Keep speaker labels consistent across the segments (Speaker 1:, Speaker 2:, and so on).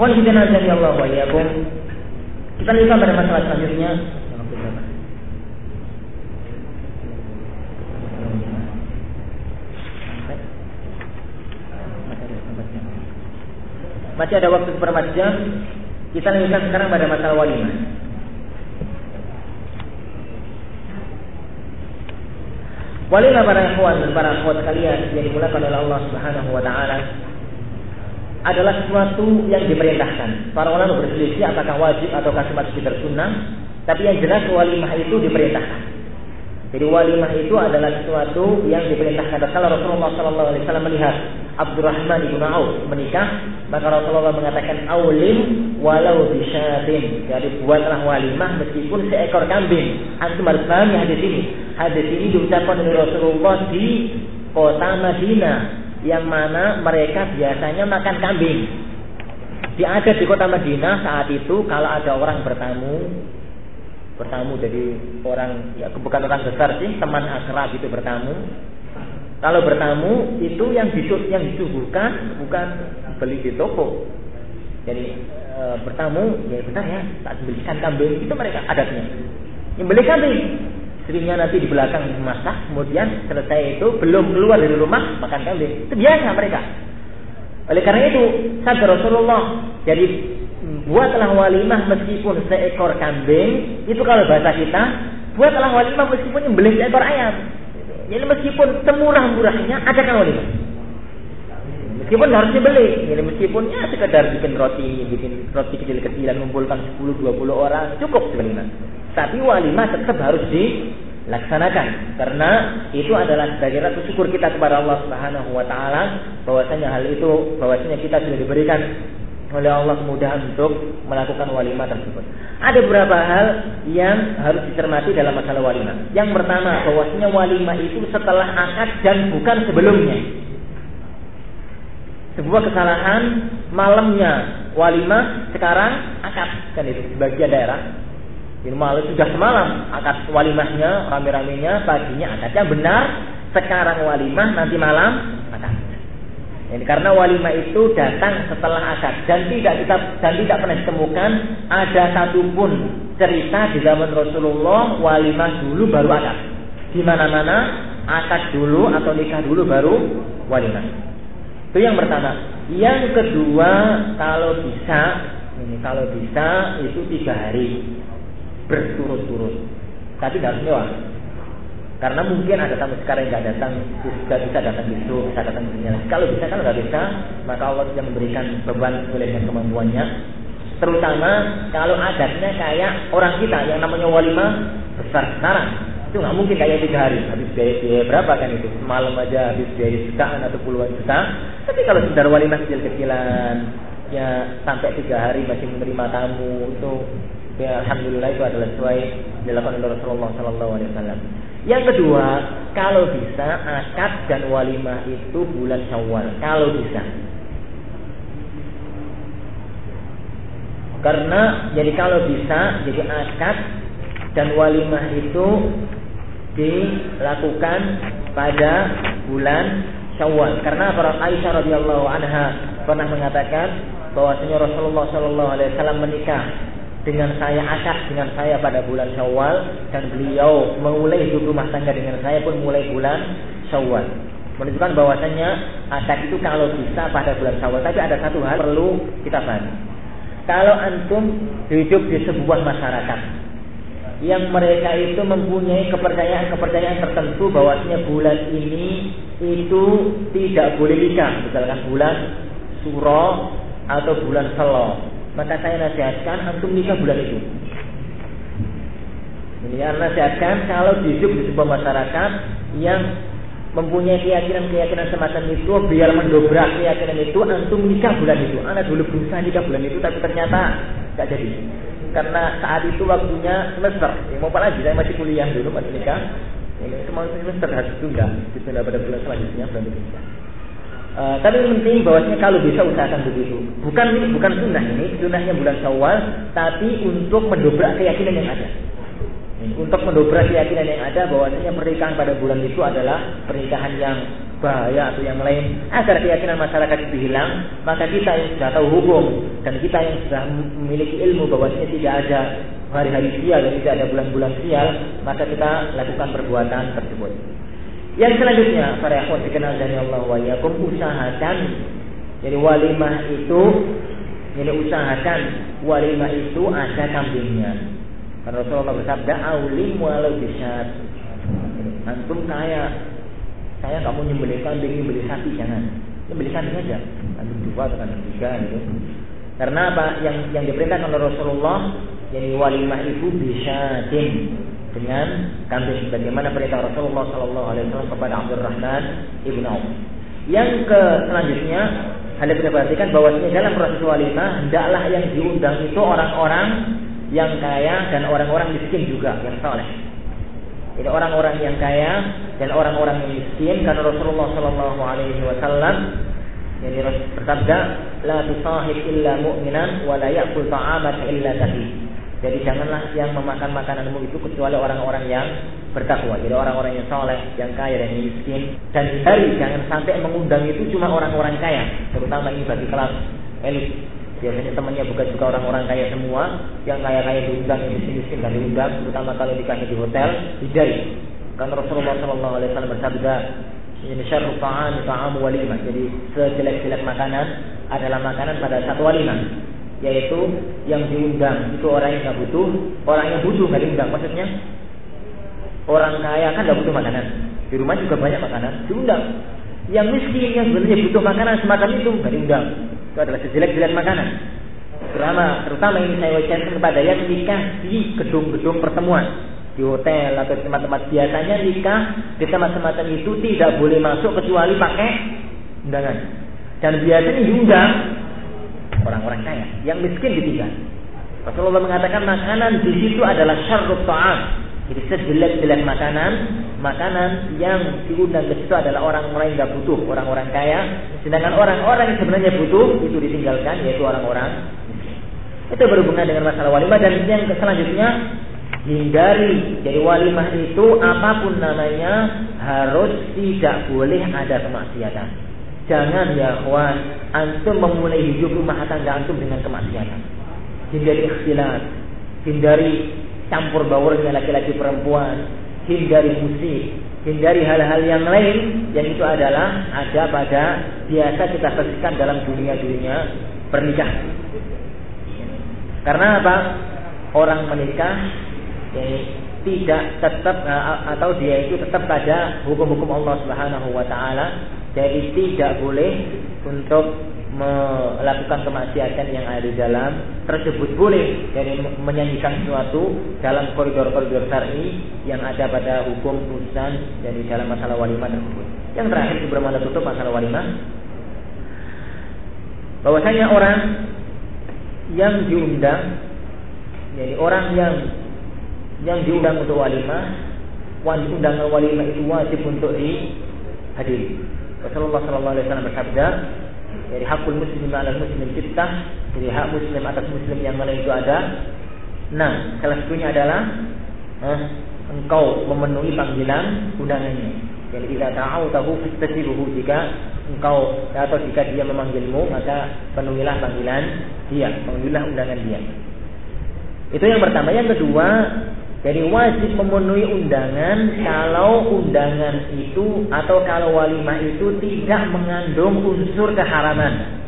Speaker 1: Kita nazari Allah wa iyyakum. Kita lihat pada masalah selanjutnya. Masih ada waktu beberapa jam. Kita lanjutkan sekarang pada masalah walimah. Walimah para ikhwan dan para akhwat sekalian yang dimulakan oleh Allah Subhanahu wa taala adalah sesuatu yang diperintahkan. Para ulama berselisih apakah wajib atau cuma sekedar sunnah, tapi yang jelas walimah itu diperintahkan. Jadi walimah itu adalah sesuatu yang diperintahkan. Kalau Rasulullah Wasallam melihat Abdurrahman ibn Auf menikah, maka Rasulullah mengatakan aulim walau bisyadin. Jadi buatlah walimah meskipun seekor kambing. Antum harus paham hadis ini. Hadis ini diucapkan oleh Rasulullah di kota Madinah yang mana mereka biasanya makan kambing. Di ada di kota Madinah saat itu kalau ada orang bertamu bertamu jadi orang ya bukan orang besar sih teman akrab itu bertamu. Kalau bertamu itu yang disut yang disuguhkan bukan beli di toko. Jadi e, bertamu ya benar ya saat belikan kambing itu mereka adatnya. Yang beli kambing istrinya nanti di belakang masak kemudian selesai itu belum keluar dari rumah makan kambing itu biasa mereka oleh karena itu sabda Rasulullah jadi buatlah walimah meskipun seekor kambing, itu kalau bahasa kita, buatlah walimah meskipun beli seekor ayam. Jadi meskipun semurah-murahnya ada kan walimah. Meskipun harus dibeli, jadi meskipun ya sekedar bikin roti, bikin roti kecil-kecilan, mengumpulkan 10-20 orang, cukup sebenarnya. Tapi walimah tetap harus dilaksanakan karena itu adalah sebagai rasa syukur kita kepada Allah Subhanahu wa taala bahwasanya hal itu bahwasanya kita sudah diberikan oleh Allah kemudahan untuk melakukan walimah tersebut. Ada beberapa hal yang harus dicermati dalam masalah walimah. Yang pertama, bahwasanya walimah itu setelah akad dan bukan sebelumnya. Sebuah kesalahan malamnya walimah sekarang akad kan itu sebagian daerah. Malam sudah semalam akad walimahnya rame-ramenya paginya akad yang benar sekarang walimah nanti malam ini karena walimah itu datang setelah akad dan tidak kita dan tidak pernah ditemukan ada satupun cerita di zaman Rasulullah walimah dulu baru akad. Di mana-mana akad dulu atau nikah dulu baru walimah. Itu yang pertama. Yang kedua kalau bisa ini kalau bisa itu tiga hari berturut-turut. Tapi tidak semua. Karena mungkin ada tamu sekarang yang tidak datang, bisa bisa datang besok, bisa datang besoknya. Kalau bisa, kalau nggak bisa, maka Allah tidak memberikan beban oleh dengan kemampuannya. Terutama kalau adatnya kayak orang kita yang namanya walimah besar sekarang. Itu nggak mungkin kayak tiga hari. Habis biaya, biaya berapa kan itu? Malam aja habis biaya jutaan atau puluhan juta. Tapi kalau sekedar walimah kecil-kecilan, ya sampai tiga hari masih menerima tamu itu ya alhamdulillah itu adalah sesuai dilakukan oleh Rasulullah Sallallahu Alaihi Wasallam. Yang kedua, kalau bisa akad dan walimah itu bulan Syawal. Kalau bisa. Karena jadi kalau bisa jadi akad dan walimah itu dilakukan pada bulan Syawal. Karena para Aisyah radhiyallahu anha pernah mengatakan bahwasanya Rasulullah Shallallahu alaihi wasallam menikah dengan saya akad dengan saya pada bulan Syawal dan beliau memulai hidup rumah tangga dengan saya pun mulai bulan Syawal. Menunjukkan bahwasanya akad itu kalau bisa pada bulan Syawal, tapi ada satu hal perlu kita pahami. Kalau antum hidup di sebuah masyarakat yang mereka itu mempunyai kepercayaan-kepercayaan tertentu bahwasanya bulan ini itu tidak boleh nikah, misalkan bulan Suro atau bulan Selo maka saya nasihatkan antum nikah bulan itu. Ini ya nasihatkan kalau hidup di sebuah masyarakat yang mempunyai keyakinan-keyakinan semacam itu biar mendobrak keyakinan itu antum nikah bulan itu. Anak dulu berusaha nikah bulan itu tapi ternyata tidak jadi. Karena saat itu waktunya semester. Ya, mau apa lagi? Saya masih kuliah dulu masih nikah. Semua semester harus ditunda. Ditunda pada bulan selanjutnya bulan itu. Uh, tapi yang penting bahwasanya kalau bisa usahakan begitu. Bukan bukan sunnah ini, sunnahnya bulan Syawal, tapi untuk mendobrak keyakinan yang ada. Untuk mendobrak keyakinan yang ada bahwasanya pernikahan pada bulan itu adalah pernikahan yang bahaya atau yang lain agar keyakinan masyarakat itu hilang maka kita yang sudah tahu hukum dan kita yang sudah memiliki ilmu bahwasanya tidak ada hari-hari sial dan tidak ada bulan-bulan sial maka kita lakukan perbuatan tersebut yang selanjutnya para ikhwan dikenal dari Allah wa yakum usahakan jadi walimah itu jadi usahakan walimah itu ada kambingnya karena Rasulullah bersabda aulim walau bisa antum kaya saya nggak mau nyembelih kambing, nyembelih sapi jangan. Nyembelih kambing aja. Kambing dua atau kambing tiga gitu. Karena apa? Yang yang diperintahkan oleh Rasulullah yang walimah itu bisa dengan kambing bagaimana perintah Rasulullah Shallallahu Alaihi Wasallam kepada Abdurrahman ibn Auf. Yang ke selanjutnya Anda bisa perhatikan bahwasanya dalam proses walimah hendaklah yang diundang itu orang-orang yang kaya dan orang-orang miskin juga yang soleh. Jadi orang-orang yang kaya dan orang-orang yang miskin karena Rasulullah Shallallahu Alaihi Wasallam jadi bersabda la tusahib illa mu'minan wa la ya'kul ta'amaka illa taqi. Jadi janganlah yang memakan makananmu itu kecuali orang-orang yang bertakwa. Jadi orang-orang yang soleh, yang kaya dan yang miskin. Dan hindari jangan sampai mengundang itu cuma orang-orang kaya, terutama ini bagi kelas elit. Biasanya temannya bukan juga orang-orang kaya semua, yang kaya-kaya diundang, yang miskin-miskin dan diundang, terutama kalau nikahnya di hotel, hindari. Karena Rasulullah Wasallam bersabda, ini syarru ta'am ta'am walimah. Jadi sejelek-jelek makanan adalah makanan pada satu walimah. Yaitu yang diundang itu orang yang nggak butuh, orang yang butuh nggak diundang. Maksudnya orang kaya kan nggak butuh makanan. Di rumah juga banyak makanan, diundang. Yang miskin yang sebenarnya butuh makanan semacam itu nggak diundang. Itu adalah sejelek-jelek makanan. Terutama, terutama ini saya wajarkan kepada yang nikah di gedung-gedung pertemuan di hotel atau di tempat-tempat biasanya nikah di tempat semacam itu tidak boleh masuk kecuali pakai undangan. Dan biasanya diundang orang-orang kaya, yang miskin ditinggal. Rasulullah mengatakan makanan di situ adalah syarrut ta'am. Jadi sejelek-jelek makanan, makanan yang diundang ke situ adalah orang-orang yang tidak butuh, orang-orang kaya. Sedangkan orang-orang yang sebenarnya butuh itu ditinggalkan, yaitu orang-orang. Itu berhubungan dengan masalah walimah dan yang selanjutnya hindari jadi walimah itu apa pun namanya harus tidak boleh ada kemaksiatan jangan ya kawan antum memulai hidup rumah tangga antum dengan kemaksiatan hindari ikhtilat. Hindari campur baurnya laki-laki perempuan. Hindari musik. Hindari hal-hal yang lain. Yang itu adalah ada pada biasa kita saksikan dalam dunia-dunia pernikahan. Karena apa? Orang menikah jadi tidak tetap eh, atau dia itu tetap pada hukum-hukum Allah Subhanahu wa. Jadi tidak boleh untuk melakukan kemaksiatan yang ada di dalam tersebut boleh jadi menyanyikan sesuatu dalam koridor-koridor syar'i yang ada pada hukum urusan dari dalam masalah walimah tersebut. Yang terakhir sebelum anda tutup masalah walimah bahwasanya orang yang diundang jadi orang yang yang diundang untuk walimah, undangan walimah itu wajib untuk dihadiri. Rasulullah Sallallahu Alaihi Wasallam bersabda, jadi hakul muslim ala muslim kita, jadi hak muslim atas muslim yang mana itu ada. Nah, salah satunya adalah eh, engkau memenuhi panggilan undangannya. Jadi tidak tahu tahu buhu jika engkau atau jika dia memanggilmu maka penuhilah panggilan dia, penuhilah undangan dia. Itu yang pertama. Yang kedua, jadi wajib memenuhi undangan kalau undangan itu atau kalau walimah itu tidak mengandung unsur keharaman.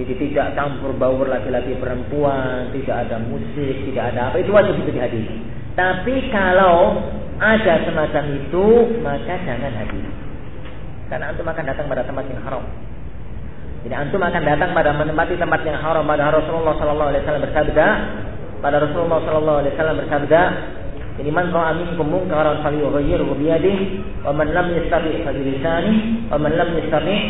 Speaker 1: Jadi tidak campur baur laki-laki perempuan, tidak ada musik, tidak ada apa itu wajib itu dihadiri. Tapi kalau ada semacam itu maka jangan hadir. Karena antum akan datang pada tempat yang haram. Jadi antum akan datang pada menempati tempat yang haram. Pada Rasulullah SAW bersabda, pada Rasulullah sallallahu alaihi wasallam bersabda, "Ini man ra'a minkum munkaran falyughayyirhu bi yadihi, wa man lam yastati' fa bi lisanihi, wa lam yastati'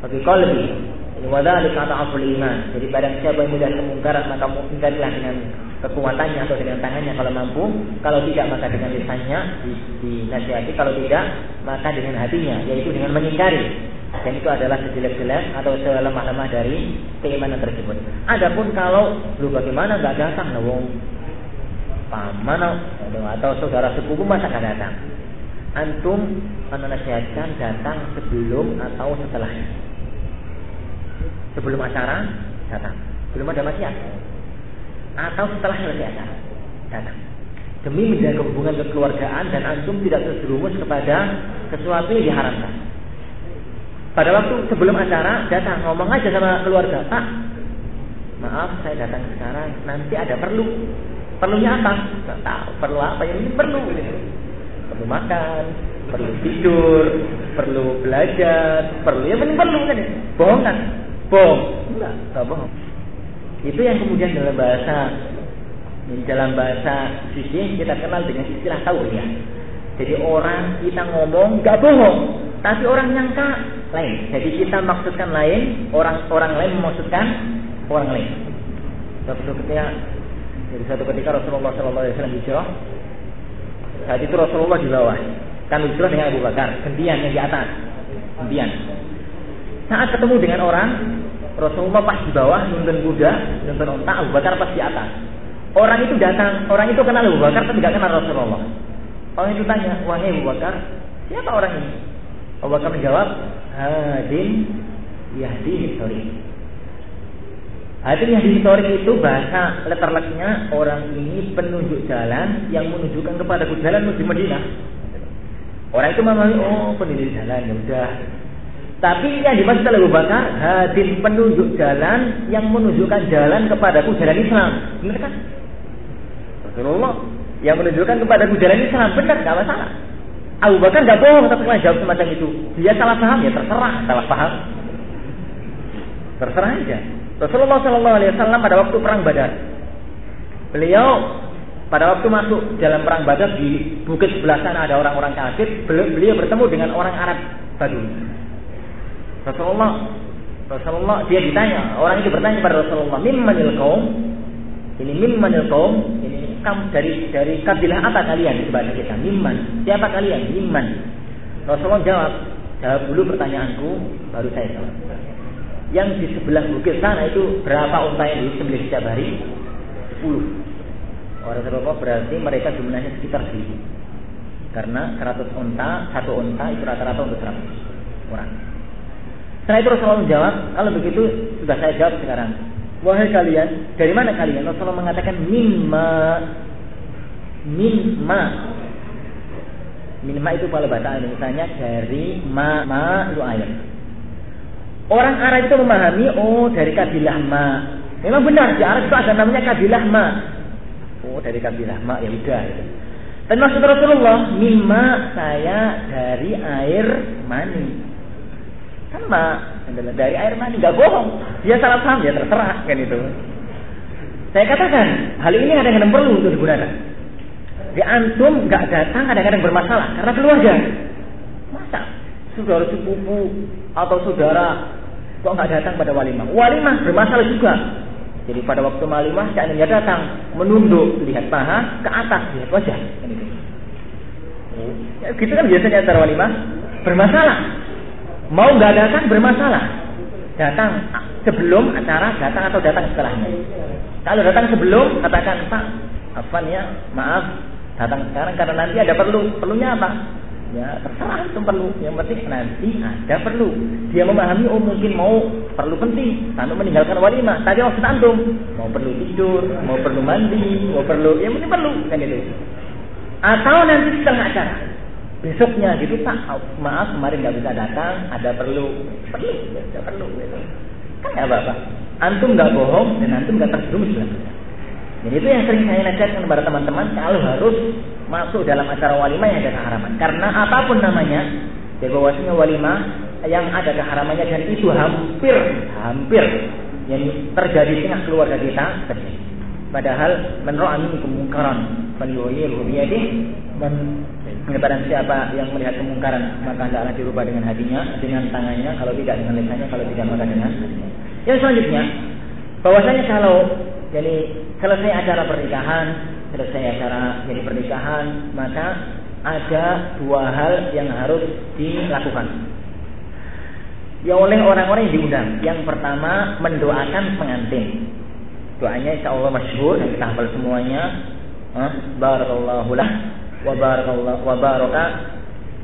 Speaker 1: fa bi qalbihi." Ini wadzalika ta'aful iman. Jadi pada siapa yang melihat kemungkaran maka mungkarilah dengan kekuatannya atau dengan tangannya kalau mampu, kalau tidak maka dengan lisannya dinasihati, kalau tidak maka dengan hatinya, yaitu dengan mengingkari dan itu adalah sejelek-jelek atau selemah-lemah dari keimanan tersebut. Adapun kalau lu bagaimana nggak datang lah wong paman atau saudara sepupu masa nggak datang. antum menasihatkan datang sebelum atau setelahnya. Sebelum acara datang, belum ada maksiat. Atau setelah selesai acara datang. Demi menjaga hubungan kekeluargaan dan antum tidak terjerumus kepada sesuatu yang diharamkan. Pada waktu sebelum acara datang ngomong aja sama keluarga, Pak, maaf saya datang sekarang, nanti ada perlu. Perlunya apa? Tidak tahu. Perlu apa? Yang ini perlu. Perlu makan, perlu tidur, perlu belajar, perlu ya penting perlu kan? Bohong kan? Bohong? Enggak, enggak bohong. Itu yang kemudian dalam bahasa dalam bahasa sisi kita kenal dengan istilah ya. Jadi orang kita ngomong nggak bohong, tapi orang nyangka lain. Jadi kita maksudkan lain, orang orang lain memaksudkan orang lain. Suatu ketika, jadi satu ketika Rasulullah SAW hijrah, saat itu Rasulullah di bawah, kan hijrah dengan Abu Bakar, gantian yang di atas, gantian. Saat ketemu dengan orang, Rasulullah pas di bawah, nuntun kuda, nuntun onta, Abu Bakar pas di atas. Orang itu datang, orang itu kenal Abu Bakar, tapi tidak kenal Rasulullah. Orang itu tanya, wahai Abu Bakar, siapa orang ini? Abu Bakar menjawab, Hadin Yahdi Historik. Hadin Yahdi Historik itu bahasa letterleknya orang ini penunjuk jalan yang menunjukkan kepada jalan menuju Madinah. Orang itu memahami, oh penunjuk jalan, ya udah. Tapi yang dimaksud oleh Bakar, hadin penunjuk jalan yang menunjukkan jalan kepadaku jalan Islam. Benar kan? Rasulullah yang menunjukkan kepada jalan Islam, benar, nggak masalah. Abu Bakar nggak bohong ketika jawab semacam itu. Dia salah paham ya terserah salah paham. Terserah aja. Rasulullah Shallallahu Alaihi Wasallam pada waktu perang Badar, beliau pada waktu masuk dalam perang Badar di bukit sebelah sana ada orang-orang kafir, beliau bertemu dengan orang Arab Badui. Rasulullah Rasulullah dia ditanya, orang itu bertanya pada Rasulullah, "Mimmanil kaum?" Ini mimmanil kaum, ini kamu dari dari kabilah apa kalian bahasa kita? Mimman. Siapa kalian? Mimman. Rasulullah jawab, jawab dulu pertanyaanku, baru saya jawab. Yang di sebelah bukit sana itu berapa unta yang disembelih setiap hari? 10. Orang Rasulullah berarti mereka jumlahnya sekitar 1000. Karena 100 unta, satu unta itu rata-rata untuk 100 orang. Setelah itu Rasulullah menjawab, kalau begitu sudah saya jawab sekarang. Wahai kalian, dari mana kalian? Rasulullah mengatakan mimma mimma mimma itu kalau bahasa Indonesia dari ma ma itu air. Orang Arab itu memahami oh dari kabilah ma. Memang benar di Arab itu ada namanya kabilah ma. Oh dari kabilah ma ya udah. Dan maksud Rasulullah mimma saya dari air mani. Kan adalah dari air mani, nggak bohong. Dia salah paham, ya terserah kan itu. Saya katakan, hal ini kadang-kadang perlu untuk digunakan. Di antum nggak datang kadang-kadang bermasalah karena keluarga. Masa saudara sepupu atau saudara kok nggak datang pada walimah? Walimah bermasalah juga. Jadi pada waktu walimah seandainya datang menunduk lihat paha ke atas lihat wajah. Kan itu. Ya, gitu kan biasanya antara walimah bermasalah. Mau nggak datang bermasalah. Datang sebelum acara, datang atau datang setelahnya. Kalau datang sebelum, katakan Pak, apa ya, maaf, datang sekarang karena nanti ada perlu. Perlunya apa? Ya terserah itu perlu. Yang penting nanti ada perlu. Dia memahami oh mungkin mau perlu penting. Tanpa meninggalkan walimah. Tadi waktu antum mau perlu tidur, mau perlu mandi, mau perlu, yang penting perlu kan itu. Atau nanti setelah acara besoknya gitu pak maaf kemarin nggak bisa datang ada perlu. Perlu ya perlu gitu kan nggak apa-apa antum nggak bohong dan antum nggak terjerumus dalam jadi itu yang sering saya nasihatkan kepada teman-teman kalau harus masuk dalam acara walimah yang ada keharaman. Karena apa pun namanya ya bahwasanya walimah yang ada keharamannya dan itu hampir hampir yang terjadi di tengah keluarga kita terjadi padahal menurut amin kemungkaran falyughayyiru biyadih dan kepada siapa yang melihat kemungkaran maka hendaklah dirubah dengan hatinya, dengan tangannya, kalau tidak dengan lisannya, kalau tidak maka dengan hatinya. Yang selanjutnya, bahwasanya kalau jadi selesai acara pernikahan, selesai acara jadi pernikahan, maka ada dua hal yang harus dilakukan. Ya oleh orang-orang yang diundang. Yang pertama mendoakan pengantin. Doanya insya Allah masyhur kita hafal semuanya. Barakallahu lah wa barakallahu wa baraka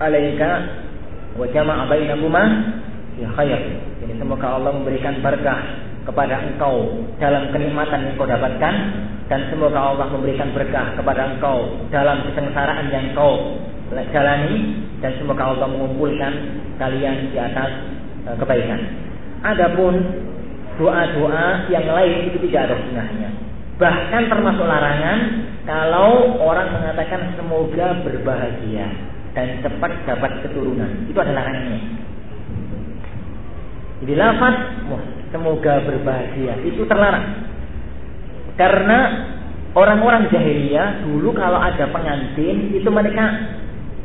Speaker 1: alaika wa jama'a bainakuma ya khair. Jadi semoga Allah memberikan berkah kepada engkau dalam kenikmatan yang kau dapatkan dan semoga Allah memberikan berkah kepada engkau dalam kesengsaraan yang kau jalani dan semoga Allah mengumpulkan kalian di atas uh, kebaikan. Adapun doa-doa yang lain itu tidak ada gunanya. Bahkan termasuk larangan kalau orang mengatakan semoga berbahagia dan cepat dapat keturunan. Itu adalah larangannya. Jadi lafaz semoga berbahagia itu terlarang. Karena orang-orang jahiliyah dulu kalau ada pengantin itu mereka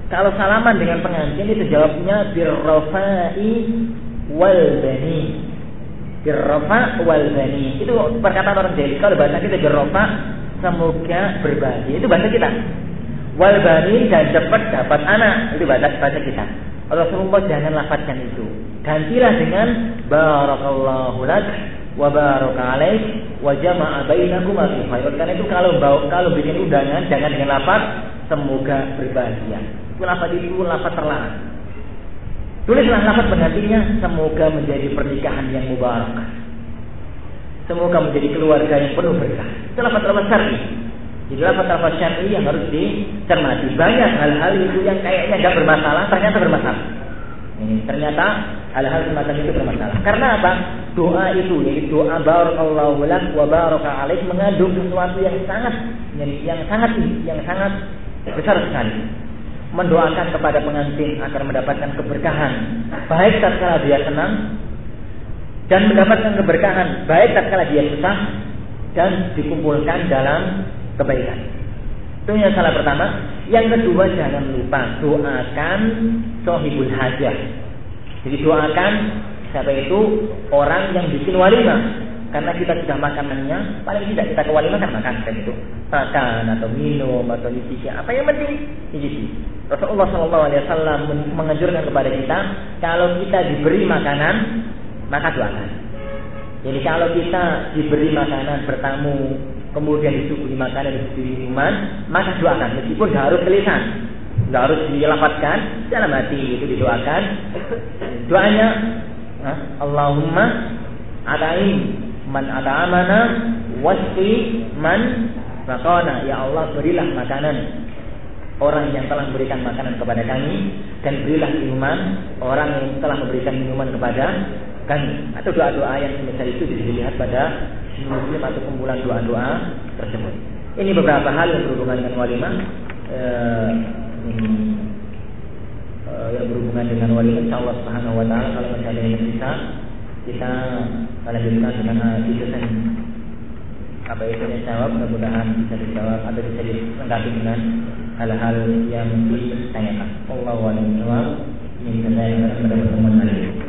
Speaker 1: kalau salaman dengan pengantin itu jawabnya birrafai wal bani. Birrafa wal bani. Itu perkataan orang jahiliyah. Kalau bahasa kita birrafa semoga berbahagia. Itu bahasa kita. Wal bani dan cepat dapat anak. Itu bahasa bahasa kita. Rasulullah jangan lafazkan itu. Gantilah dengan barakallahu lak wa baraka alaik wa jama'a fi khair. Karena itu kalau kalau bikin undangan jangan dengan lafaz semoga berbahagia. Itu lafaz itu lafaz terlarang. Tulislah lafaz penggantinya semoga menjadi pernikahan yang mubarak. Semoga menjadi keluarga yang penuh berkah. Itu lafaz-lafaz syar'i. Jadi lafaz-lafaz syar'i yang harus dicermati. Banyak hal-hal itu yang kayaknya nggak bermasalah, ternyata bermasalah. Ini ternyata hal-hal semacam itu bermasalah. Karena apa? Doa itu yaitu doa barakallahu lak wa baraka alaik mengandung sesuatu yang sangat yang sangat yang sangat besar sekali. Mendoakan kepada pengantin agar mendapatkan keberkahan baik tatkala dia senang dan mendapatkan keberkahan baik tatkala dia susah dan dikumpulkan dalam kebaikan. Itu yang salah pertama. Yang kedua jangan lupa doakan sohibul hajah. Jadi doakan siapa itu orang yang bikin walimah. Karena kita sudah makanannya, paling tidak kita ke walimah kan makan kan itu. Makan atau minum atau nyicipi apa yang penting nyicipi. Rasulullah Shallallahu Alaihi Wasallam menganjurkan kepada kita kalau kita diberi makanan maka doakan. Jadi kalau kita diberi makanan bertamu kemudian disuguhi makanan disuguhi minuman, maka doakan meskipun harus tulisan, tidak harus dilafatkan dalam hati itu didoakan. Doanya Allahumma ataim man ata'amana wasfi man ya Allah berilah makanan orang yang telah memberikan makanan kepada kami dan berilah minuman orang yang telah memberikan minuman kepada kami atau doa-doa yang semisal itu dilihat pada muslim atau kumpulan doa-doa tersebut. Ini beberapa hal yang berhubungan dengan walimah. Eh, eh, yang berhubungan dengan walimah Allah subhanahu wa ta'ala kalau misalnya ini bisa kita lanjutkan dengan dan apa yang jawab mudah-mudahan bisa dijawab atau bisa dilengkapi dengan hal-hal yang ditanyakan Allah wa ini saya pada pertemuan kali ini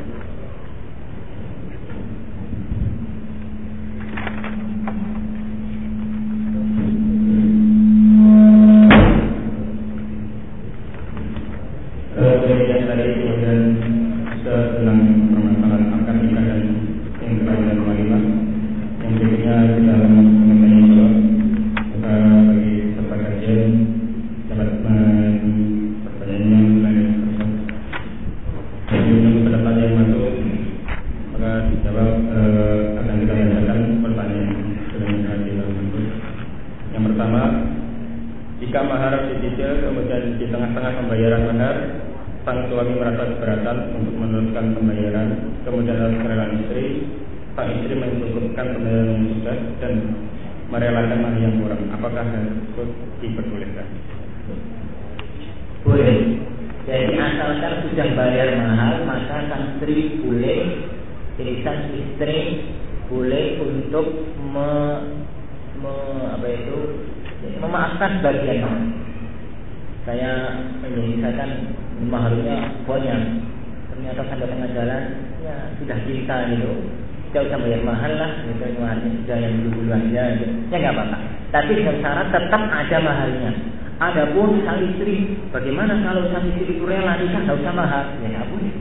Speaker 1: Adapun sang istri, bagaimana kalau sang istri itu rela nikah nggak usah mahar? Ya nggak boleh.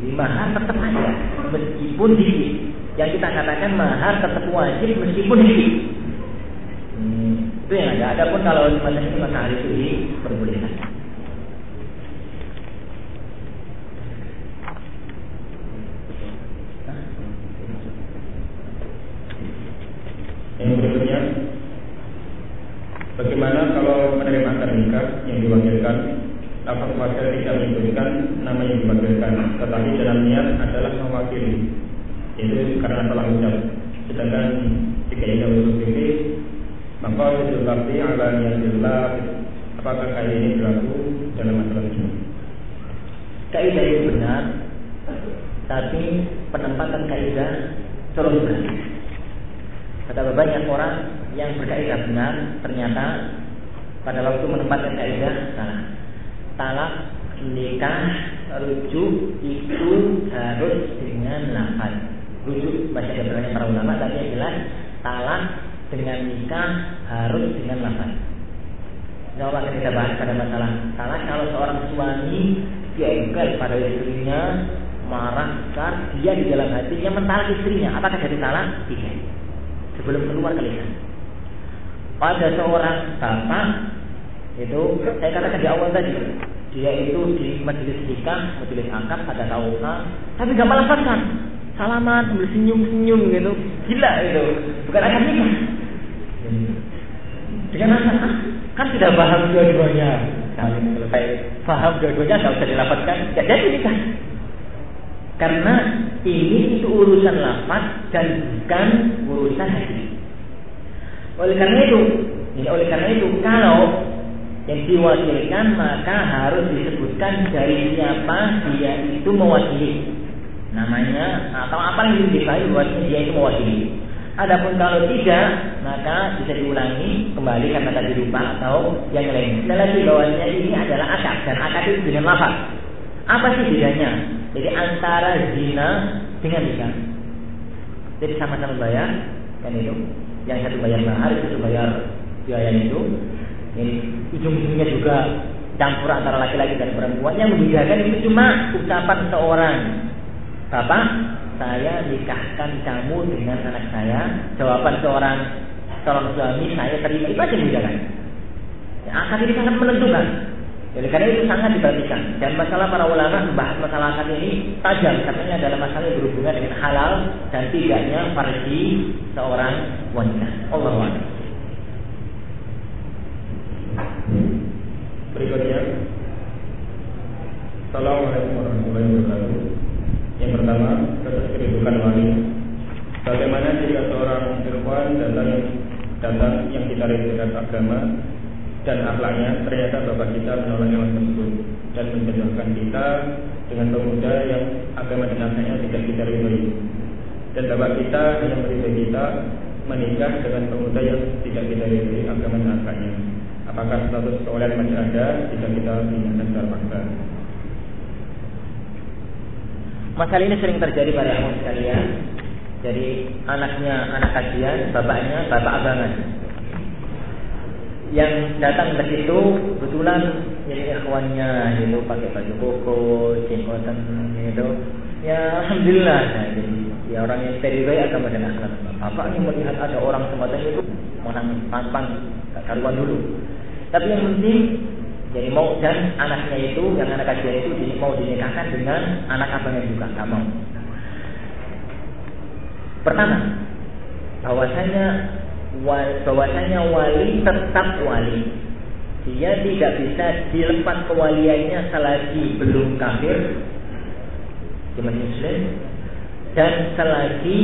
Speaker 1: Di mahar tetap ada, meskipun dikit. Yang kita katakan mahar tetap wajib meskipun dikit. Hmm, itu yang ada. Adapun kalau semacam itu matahari itu diperbolehkan.
Speaker 2: Yang berikutnya, bagaimana kalau menerima akad nikah yang diwakilkan, lafaz wakil tidak menyebutkan nama yang diwakilkan, tetapi dalam niat adalah mewakili, itu karena salah ucap. Sedangkan jika ia usul fikih, maka itu tapi ala niatillah apakah kaidah ini berlaku dalam masalah ini?
Speaker 1: Kaidah ini benar, tapi penempatan kaidah terus berbeda. Betapa banyak orang yang berkaidah benar ternyata pada waktu menempatkan kaidah salah. Talak nikah rujuk itu harus dengan lafaz. Rujuk baca keterangan para ulama tapi yang jelas talak dengan nikah harus dengan lafaz. Insya Allah kita bahas pada masalah talak kalau seorang suami jengkel pada istrinya marah besar dia di dalam hatinya mentalak istrinya apakah jadi talak tidak sebelum keluar ke pada seorang bapak itu saya katakan di awal tadi dia itu di majelis nikah majelis akad ada tauha tapi gak melafazkan salaman sambil senyum senyum gitu. Gila itu. Bukan akad nikah. Dengan alasan kan tidak paham dua-duanya. Kalau selesai paham dua-duanya nggak usah dilapatkan. Tidak jadi nikah karena ini itu urusan lafaz dan bukan urusan hati oleh karena itu ini oleh karena itu kalau yang diwakilkan maka harus disebutkan dari siapa dia itu mewakili namanya atau apa yang diketahui bahwa dia itu mewakili Adapun kalau tidak, maka bisa diulangi kembali karena tadi lupa atau yang lain. Sekali lagi ini adalah akad dan akad itu dengan lafaz. Apa sih bedanya? Jadi antara zina dengan nikah. Jadi sama-sama bayar, kan itu. Yang satu bayar mahar, itu satu bayar biaya itu. Ini ujung-ujungnya juga campur antara laki-laki dan perempuan. Yang membedakan itu cuma ucapan seorang bapak saya nikahkan kamu dengan anak saya. Jawaban seorang calon suami saya terima itu aja membedakan. Ya, akad ini sangat menentukan. Jadi karena itu sangat diperhatikan. Dan masalah para ulama membahas masalah akad ini tajam. Katanya adalah masalah yang berhubungan dengan halal dan tidaknya farji seorang wanita. Allah Allah.
Speaker 2: Berikutnya, Assalamualaikum warahmatullahi wabarakatuh. Yang pertama, tentang kedudukan wali. Bagaimana jika seorang ikhwan datang datang yang kita rindukan agama dan akhlaknya ternyata bapak kita menolak yang tersebut dan menjodohkan kita dengan pemuda yang agama dan akhlaknya tidak kita ridhoi dan bapak kita yang meridhoi kita menikah dengan pemuda yang tidak kita ridhoi agama dan akhlaknya apakah status kewalian masih ada jika kita dinyatakan secara paksa
Speaker 1: Masalah ini sering terjadi pada ikhwan sekalian. Jadi anaknya anak kajian, bapaknya bapak abangan. Yang datang ke situ kebetulan jadi ikhwannya itu pakai baju koko, jenggotan gitu. Ya alhamdulillah nah, jadi ya orang yang teribai agama dan akhlak. Bapak yang melihat ada orang semacam itu menang pantang karuan dulu. Tapi yang penting jadi mau dan anaknya itu yang anak kajian itu mau dinikahkan dengan anak abangnya juga nggak mau. Pertama, bahwasanya bahwasanya wali tetap wali. Dia tidak bisa dilepas kewaliannya selagi belum kafir di muslim dan selagi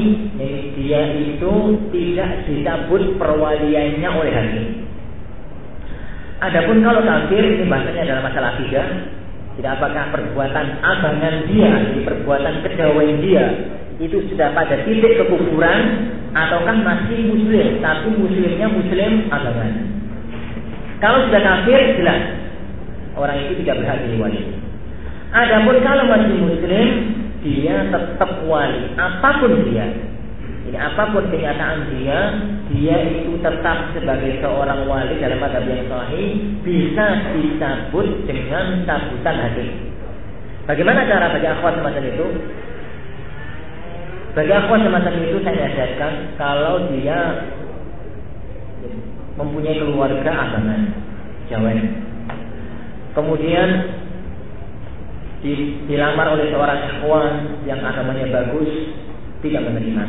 Speaker 1: dia itu tidak dicabut perwaliannya oleh hakim. Adapun kalau kafir ini bahasanya adalah masalah tiga. Tidak apakah perbuatan abangan dia, perbuatan kedawaian dia itu sudah pada titik kekufuran ataukah masih muslim tapi muslimnya muslim abangan. Kalau sudah kafir jelas orang itu tidak berhak jadi wali. Adapun kalau masih muslim dia tetap wali apa pun dia jadi apa pun kenyataan dia, dia itu tetap sebagai seorang wali dalam madhab yang sahih bisa dicabut dengan cabutan hadis. Bagaimana cara bagi akhwat semacam itu? Bagi akhwat semacam itu saya nasihatkan kalau dia mempunyai keluarga abangan Jawa. Kemudian dilamar oleh seorang ikhwan yang agamanya bagus tidak menerima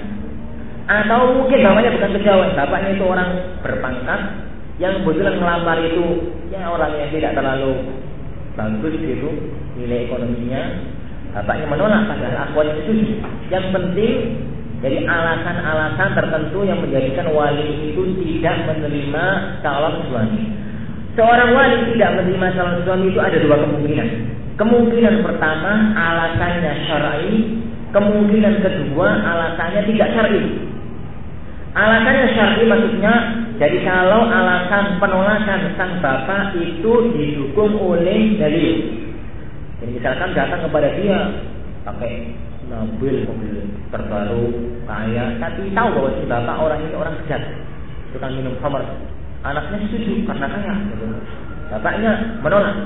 Speaker 1: Atau mungkin bapaknya bukan kejauhan, bapaknya itu orang berpangkat yang kebetulan melamar itu ya orang yang tidak terlalu bagus gitu nilai ekonominya. Bapaknya menolak padahal akhwat itu Yang penting jadi alasan-alasan tertentu yang menjadikan wali itu tidak menerima calon suami. Seorang wali tidak menerima calon suami itu ada dua kemungkinan. Kemungkinan pertama alasannya syar'i, kemungkinan kedua alasannya tidak syar'i. Alasannya syar'i maksudnya jadi kalau alasan penolakan sang bapak itu didukung oleh dalil. Jadi misalkan datang kepada dia pakai mobil mobil terbaru kaya tapi tahu bahwa si bapak orang ini orang bejat tukang minum khamar. Anaknya setuju karena kaya bapaknya menolak.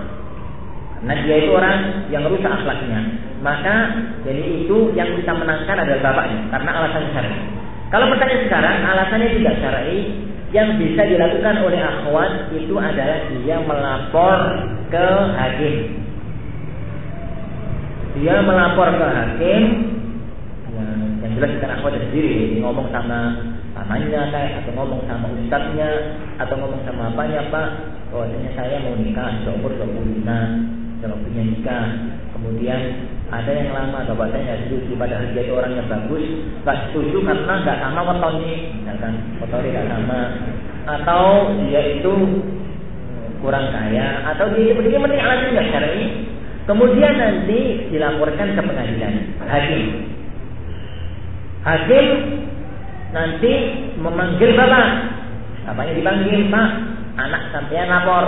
Speaker 1: Karena dia itu orang yang rusak akhlaknya. Maka jadi itu yang bisa menangkan adalah bapaknya karena alasan syar'i. Kalau pertanyaan sekarang alasannya tidak syar'i yang bisa dilakukan oleh akhwat itu adalah dia melapor ke hakim dia melapor ke hakim yang, yang jelas bukan akhwat sendiri. Ngomong sama pamannya kayak atau ngomong sama ustadznya atau ngomong sama apanya pak bahwasanya saya mau nikah seumur 25 kalau punya nikah. Kemudian ada yang lama bapak saya nggak setuju padahal dia itu orang yang bagus nggak setuju karena nggak sama wetonnya misalkan wetonnya nggak sama. Atau dia itu kurang kaya atau dia begini penting alasan nggak syar'i Kemudian nanti dilaporkan ke pengadilan hakim. Hakim nanti memanggil bapak. Bapaknya dipanggil, Pak, anak sampean lapor.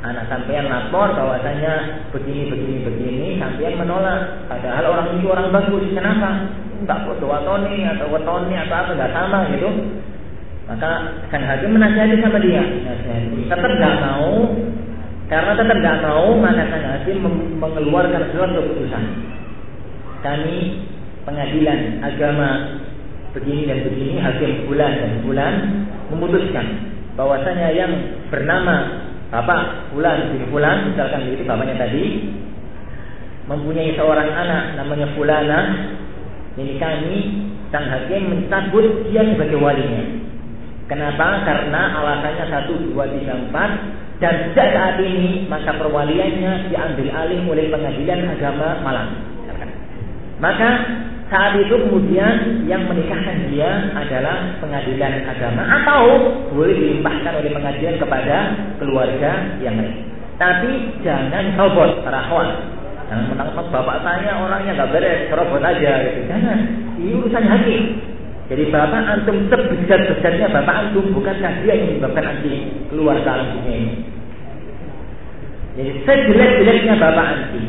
Speaker 1: Anak sampean lapor bahwasanya begini begini begini, sampean menolak. Padahal orang itu orang bagus. Kenapa? Enggak kok doa toni atau wetoni atau apa enggak sama gitu. Maka sang hakim menasihati sama dia. Tetap enggak mau karena tetap tidak mau, maka sang hakim mengeluarkan suatu keputusan. Kami pengadilan agama begini dan begini, hakim bulan dan bulan memutuskan bahwasanya yang bernama Bapak Bulan bin Bulan, misalkan itu bapaknya tadi, mempunyai seorang anak namanya Fulana, ini kami sang hakim mencabut dia sebagai walinya. Kenapa? Karena alasannya satu, dua, tiga, empat dan sejak saat ini maka perwaliannya diambil alih oleh pengadilan agama Malang. Maka saat itu kemudian yang menikahkan dia adalah pengadilan agama atau boleh dilimpahkan oleh pengadilan kepada keluarga yang lain. Tapi jangan robot para Jangan menangkap bapak saya orangnya nggak beres, robot aja gitu. Jangan. Ini urusan hakim. Jadi bapak antum sebesar-besarnya bapak antum bukankah dia yang menyebabkan anti keluar ke alam dunia ini. Jadi sejelek-jeleknya bapak anti,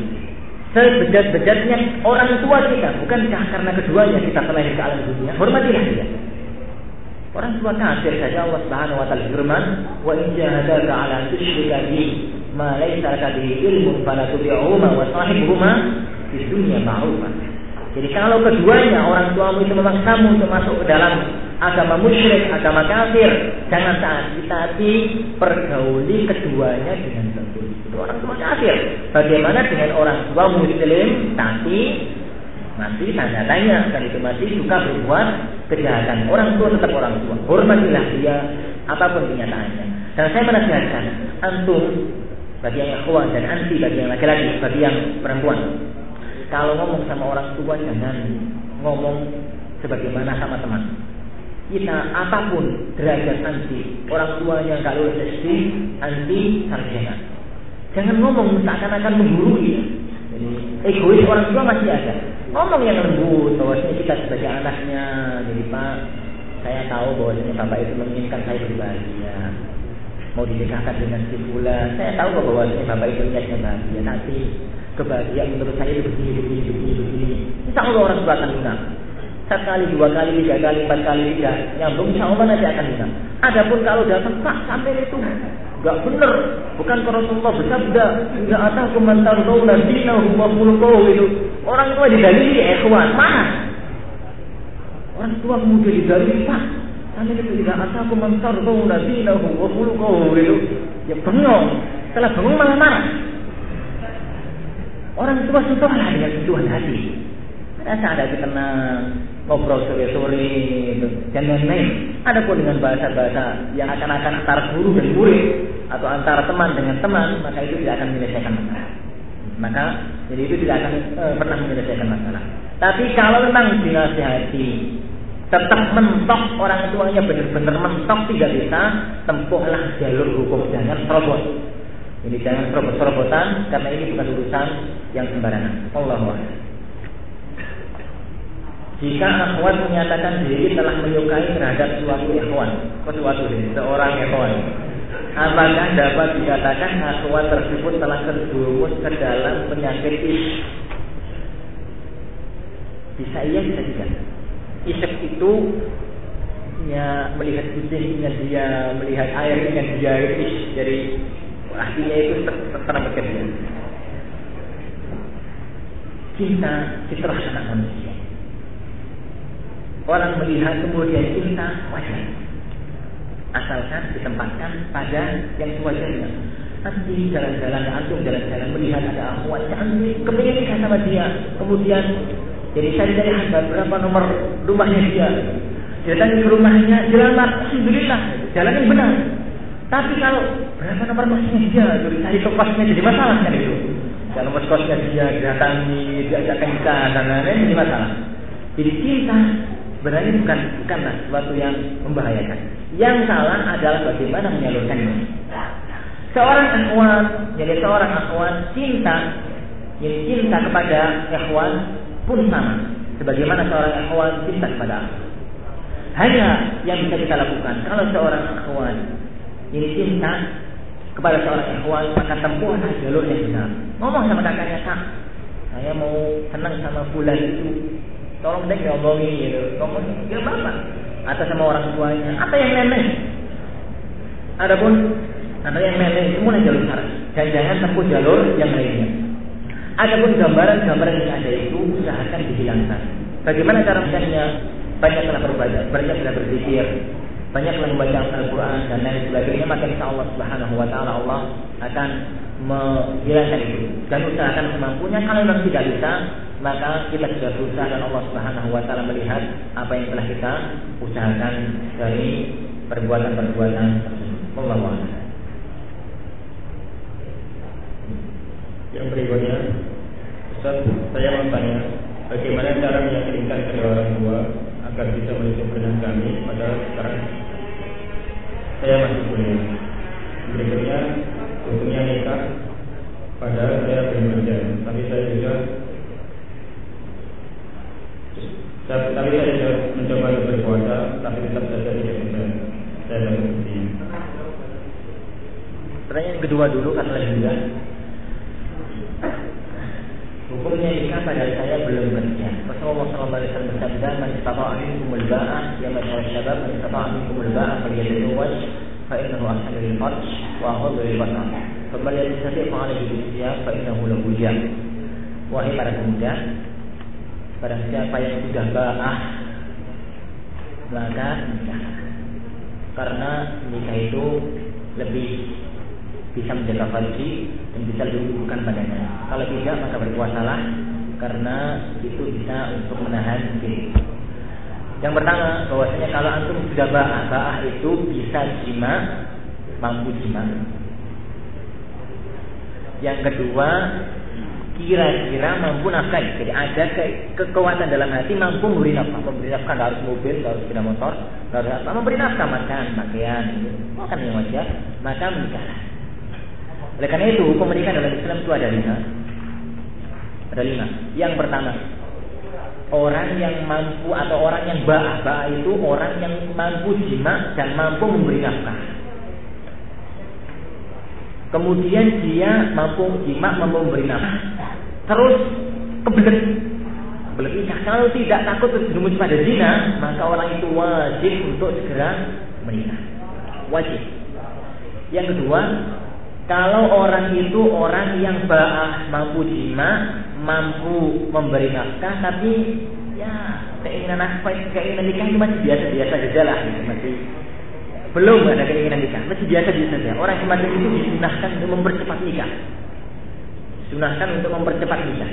Speaker 1: sebejat-bejatnya orang tua kita, bukankah karena keduanya kita terlahir ke alam dunia? Hormatilah dia. Orang tua kafir saja Allah Subhanahu wa taala firman, "Wa in jahadaka 'ala tusyrika bi ma laysa laka bihi ilmun fala tuti'huma wa sahibhuma fi dunya ma'rufah." Jadi kalau keduanya orang tuamu itu memaksamu untuk masuk ke dalam agama musyrik, agama kafir, jangan taati, tapi pergauli keduanya dengan tentu. Itu orang tua kafir. Bagaimana dengan orang tua muslim, tapi masih tanda tanya dan itu masih suka berbuat kejahatan. Orang tua tetap orang tua. Hormatilah dia apa pun kenyataannya. Dan saya menasihatkan antum bagi yang ikhwan dan anti bagi yang laki-laki, bagi yang perempuan kalau ngomong sama orang tua jangan ngomong sebagaimana sama teman. Kita apa pun derajat anti orang tuanya nggak lulus SD anti sarjana. Jangan ngomong seakan-akan menggurui. Jadi egois orang tua masih ada. Ngomong yang lembut bahwasanya kita sebagai anaknya. Jadi Pak, saya tahu bahwasanya Bapak itu menginginkan saya berbahagia mau dinikahkan dengan si Bula. Saya tahu bahwa Bapak itu niatnya bahagia. Nanti kebahagiaan menurut saya itu begini, begini, begini, begini. Insya Allah orang tua akan lunak. Sekali, dua kali, tiga kali, empat kali, tidak nyambung, insya Allah nanti akan lunak. Adapun kalau datang tak sampai itu Gak benar, bukan Rasulullah bersabda, "Enggak ada komentar kau nanti wa mulkoh itu." Orang tua didalili ikhwan, mana? Orang tua kemudian didalili, Pak, sampai itu tidak ada komentar kau nanti wa mulkoh itu. Ya bengong, setelah bengong malah marah. Orang tua sentuhlah dengan sentuhan hati. Rasa ada tenang. ngobrol sore-sore gitu, dan lain-lain. Adapun dengan bahasa-bahasa yang akan-akan antara guru dan murid atau antara teman dengan teman, maka itu tidak akan menyelesaikan masalah. Maka jadi itu tidak akan e, pernah menyelesaikan masalah. Tapi kalau memang dinasihati tetap mentok orang tuanya benar-benar mentok tidak bisa, tempuhlah jalur hukum jangan serobot. Ini jangan serobot-serobotan karena ini bukan urusan yang sembarangan. Allah jika akhwat menyatakan diri telah menyukai terhadap suatu ikhwan, suatu seorang ikhwan, apakah dapat dikatakan akhwat tersebut telah terjerumus ke dalam penyakit is? Bisa iya, bisa tidak. Isek itu ya melihat kucingnya dia, melihat airnya dia, is, jadi artinya itu terkena bekerja. Cinta fitrah anak manusia Orang melihat kemudian cinta wajar. Asalkan ditempatkan pada yang sewajarnya. Nanti jalan-jalan, antum jalan-jalan melihat ada akhwat cantik, kepingin nikah sama dia. Kemudian jadi saya dari hamba berapa nomor rumahnya dia. Datang ke rumahnya, jalan alhamdulillah, jalan yang benar. Tapi kalau berapa nomor kosnya dia, jadi cari ke kosnya jadi masalah kan itu. Kalau nomor kosnya dia datangi, diajak nikah dan lain-lain jadi masalah. Jadi cinta Sebenarnya bukan bukanlah sesuatu yang membahayakan. Yang salah adalah bagaimana menyalurkannya. Seorang akhwat, jadi seorang akhwat cinta, yang cinta kepada ikhwan pun sama. Sebagaimana seorang akhwat cinta kepada aku. Hanya yang bisa kita lakukan kalau seorang akhwat ini cinta kepada seorang ikhwan maka tempuhlah jalur yang benar. Ngomong sama kakaknya kak, saya mau senang sama bulan itu Tolong deh ngomongin gitu. Ngomong ya bapak atau sama orang tuanya atau yang nenek. Adapun atau yang nenek semua jalur saran. Dan jangan tempuh jalur yang lainnya. Adapun gambaran-gambaran yang ada itu usahakan dihilangkan. Bagaimana cara mencarinya? Banyaklah berbaca, banyaklah berzikir, banyaklah membaca Al-Quran dan lain sebagainya. Maka insya Allah Subhanahu Wa Taala Allah akan menghilangkan itu dan usahakan semampunya. Kalau memang tidak bisa, maka kita sudah berusaha dan Allah Subhanahu wa taala melihat apa yang telah kita usahakan dari perbuatan-perbuatan tersebut. Allah
Speaker 2: Yang berikutnya, saya mau tanya, bagaimana cara meyakinkan kedua orang tua agar bisa menitipkan kami pada sekarang saya masih kuliah. Berikutnya, hukumnya nikah pada saya belum kerja, tapi saya juga tapi saya sudah mencoba untuk berpuasa, tapi tetap saja tidak bisa. Saya tidak bukti.
Speaker 1: Pertanyaan kedua dulu karena lebih mudah. Hukumnya nikah pada saya belum kerja. Rasulullah SAW bersabda, "Man istata'a minkum al-ba'ah, ya masyarakat syabab, man istata'a minkum al-ba'ah falyatazawwaj, fa innahu ahsanu lil-farj wa aghaddu lil-basar." Faman lam yastati' fa alayhi bis-siyam fa innahu lahu Wahai para pemuda, Barang yang sudah ba'ah Maka nikah Karena nikah itu Lebih Bisa menjaga farji Dan bisa bukan padanya Kalau tidak maka berpuasalah Karena itu bisa untuk menahan diri Yang pertama bahwasanya kalau antum sudah ba'ah Ba'ah itu bisa jima Mampu jima Yang kedua kira-kira mampu nafkah. Jadi ada ke kekuatan dalam hati mampu memberi nafkah. Memberi nafkah nggak harus mobil, nggak harus sepeda motor, nggak harus apa. Memberi nafkah makan, pakaian, makan yang wajar, maka menikahlah. Oleh karena itu hukum menikah dalam Islam itu ada lima. Ada lima. Yang pertama, orang yang mampu atau orang yang ba'ah. Ba'ah itu orang yang mampu jima dan mampu memberi nafkah. Kemudian dia mampu jima mampu memberi nafkah terus kebelet kebelet. Kalau tidak takut terjerumus pada zina, maka orang itu wajib untuk segera menikah. Wajib. Yang kedua, kalau orang itu orang yang ba'ah mampu jima, mampu memberi nafkah, tapi ya keinginan nafkah, keinginan nikah itu masih biasa-biasa saja lah, gitu. masih belum ada keinginan nikah, masih biasa-biasa saja. Orang semacam itu disunahkan untuk mempercepat nikah sunahkan untuk mempercepat nikah.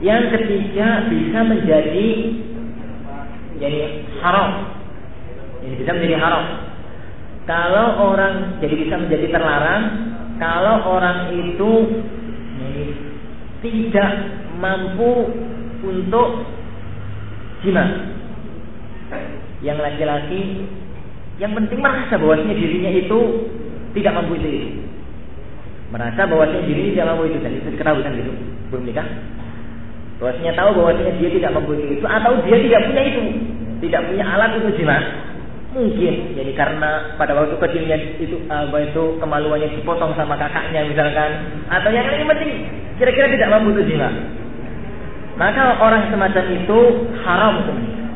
Speaker 1: Yang ketiga bisa menjadi jadi haram. Ini bisa menjadi haram. Kalau orang jadi bisa menjadi terlarang kalau orang itu tidak mampu untuk jima. Yang laki-laki yang penting merasa bahwasanya dirinya itu tidak mampu itu. Merasa bahwasanya dirinya tidak mampu itu dan itu diketahui kan gitu. Belum nikah. Bahwasanya tahu bahwasanya dia tidak mampu itu atau dia tidak punya itu. Tidak punya alat untuk jima Mungkin jadi karena pada waktu kecilnya itu apa itu kemaluannya dipotong sama kakaknya misalkan atau yang lain penting kira-kira tidak mampu itu jima. Maka orang semacam itu haram menikah.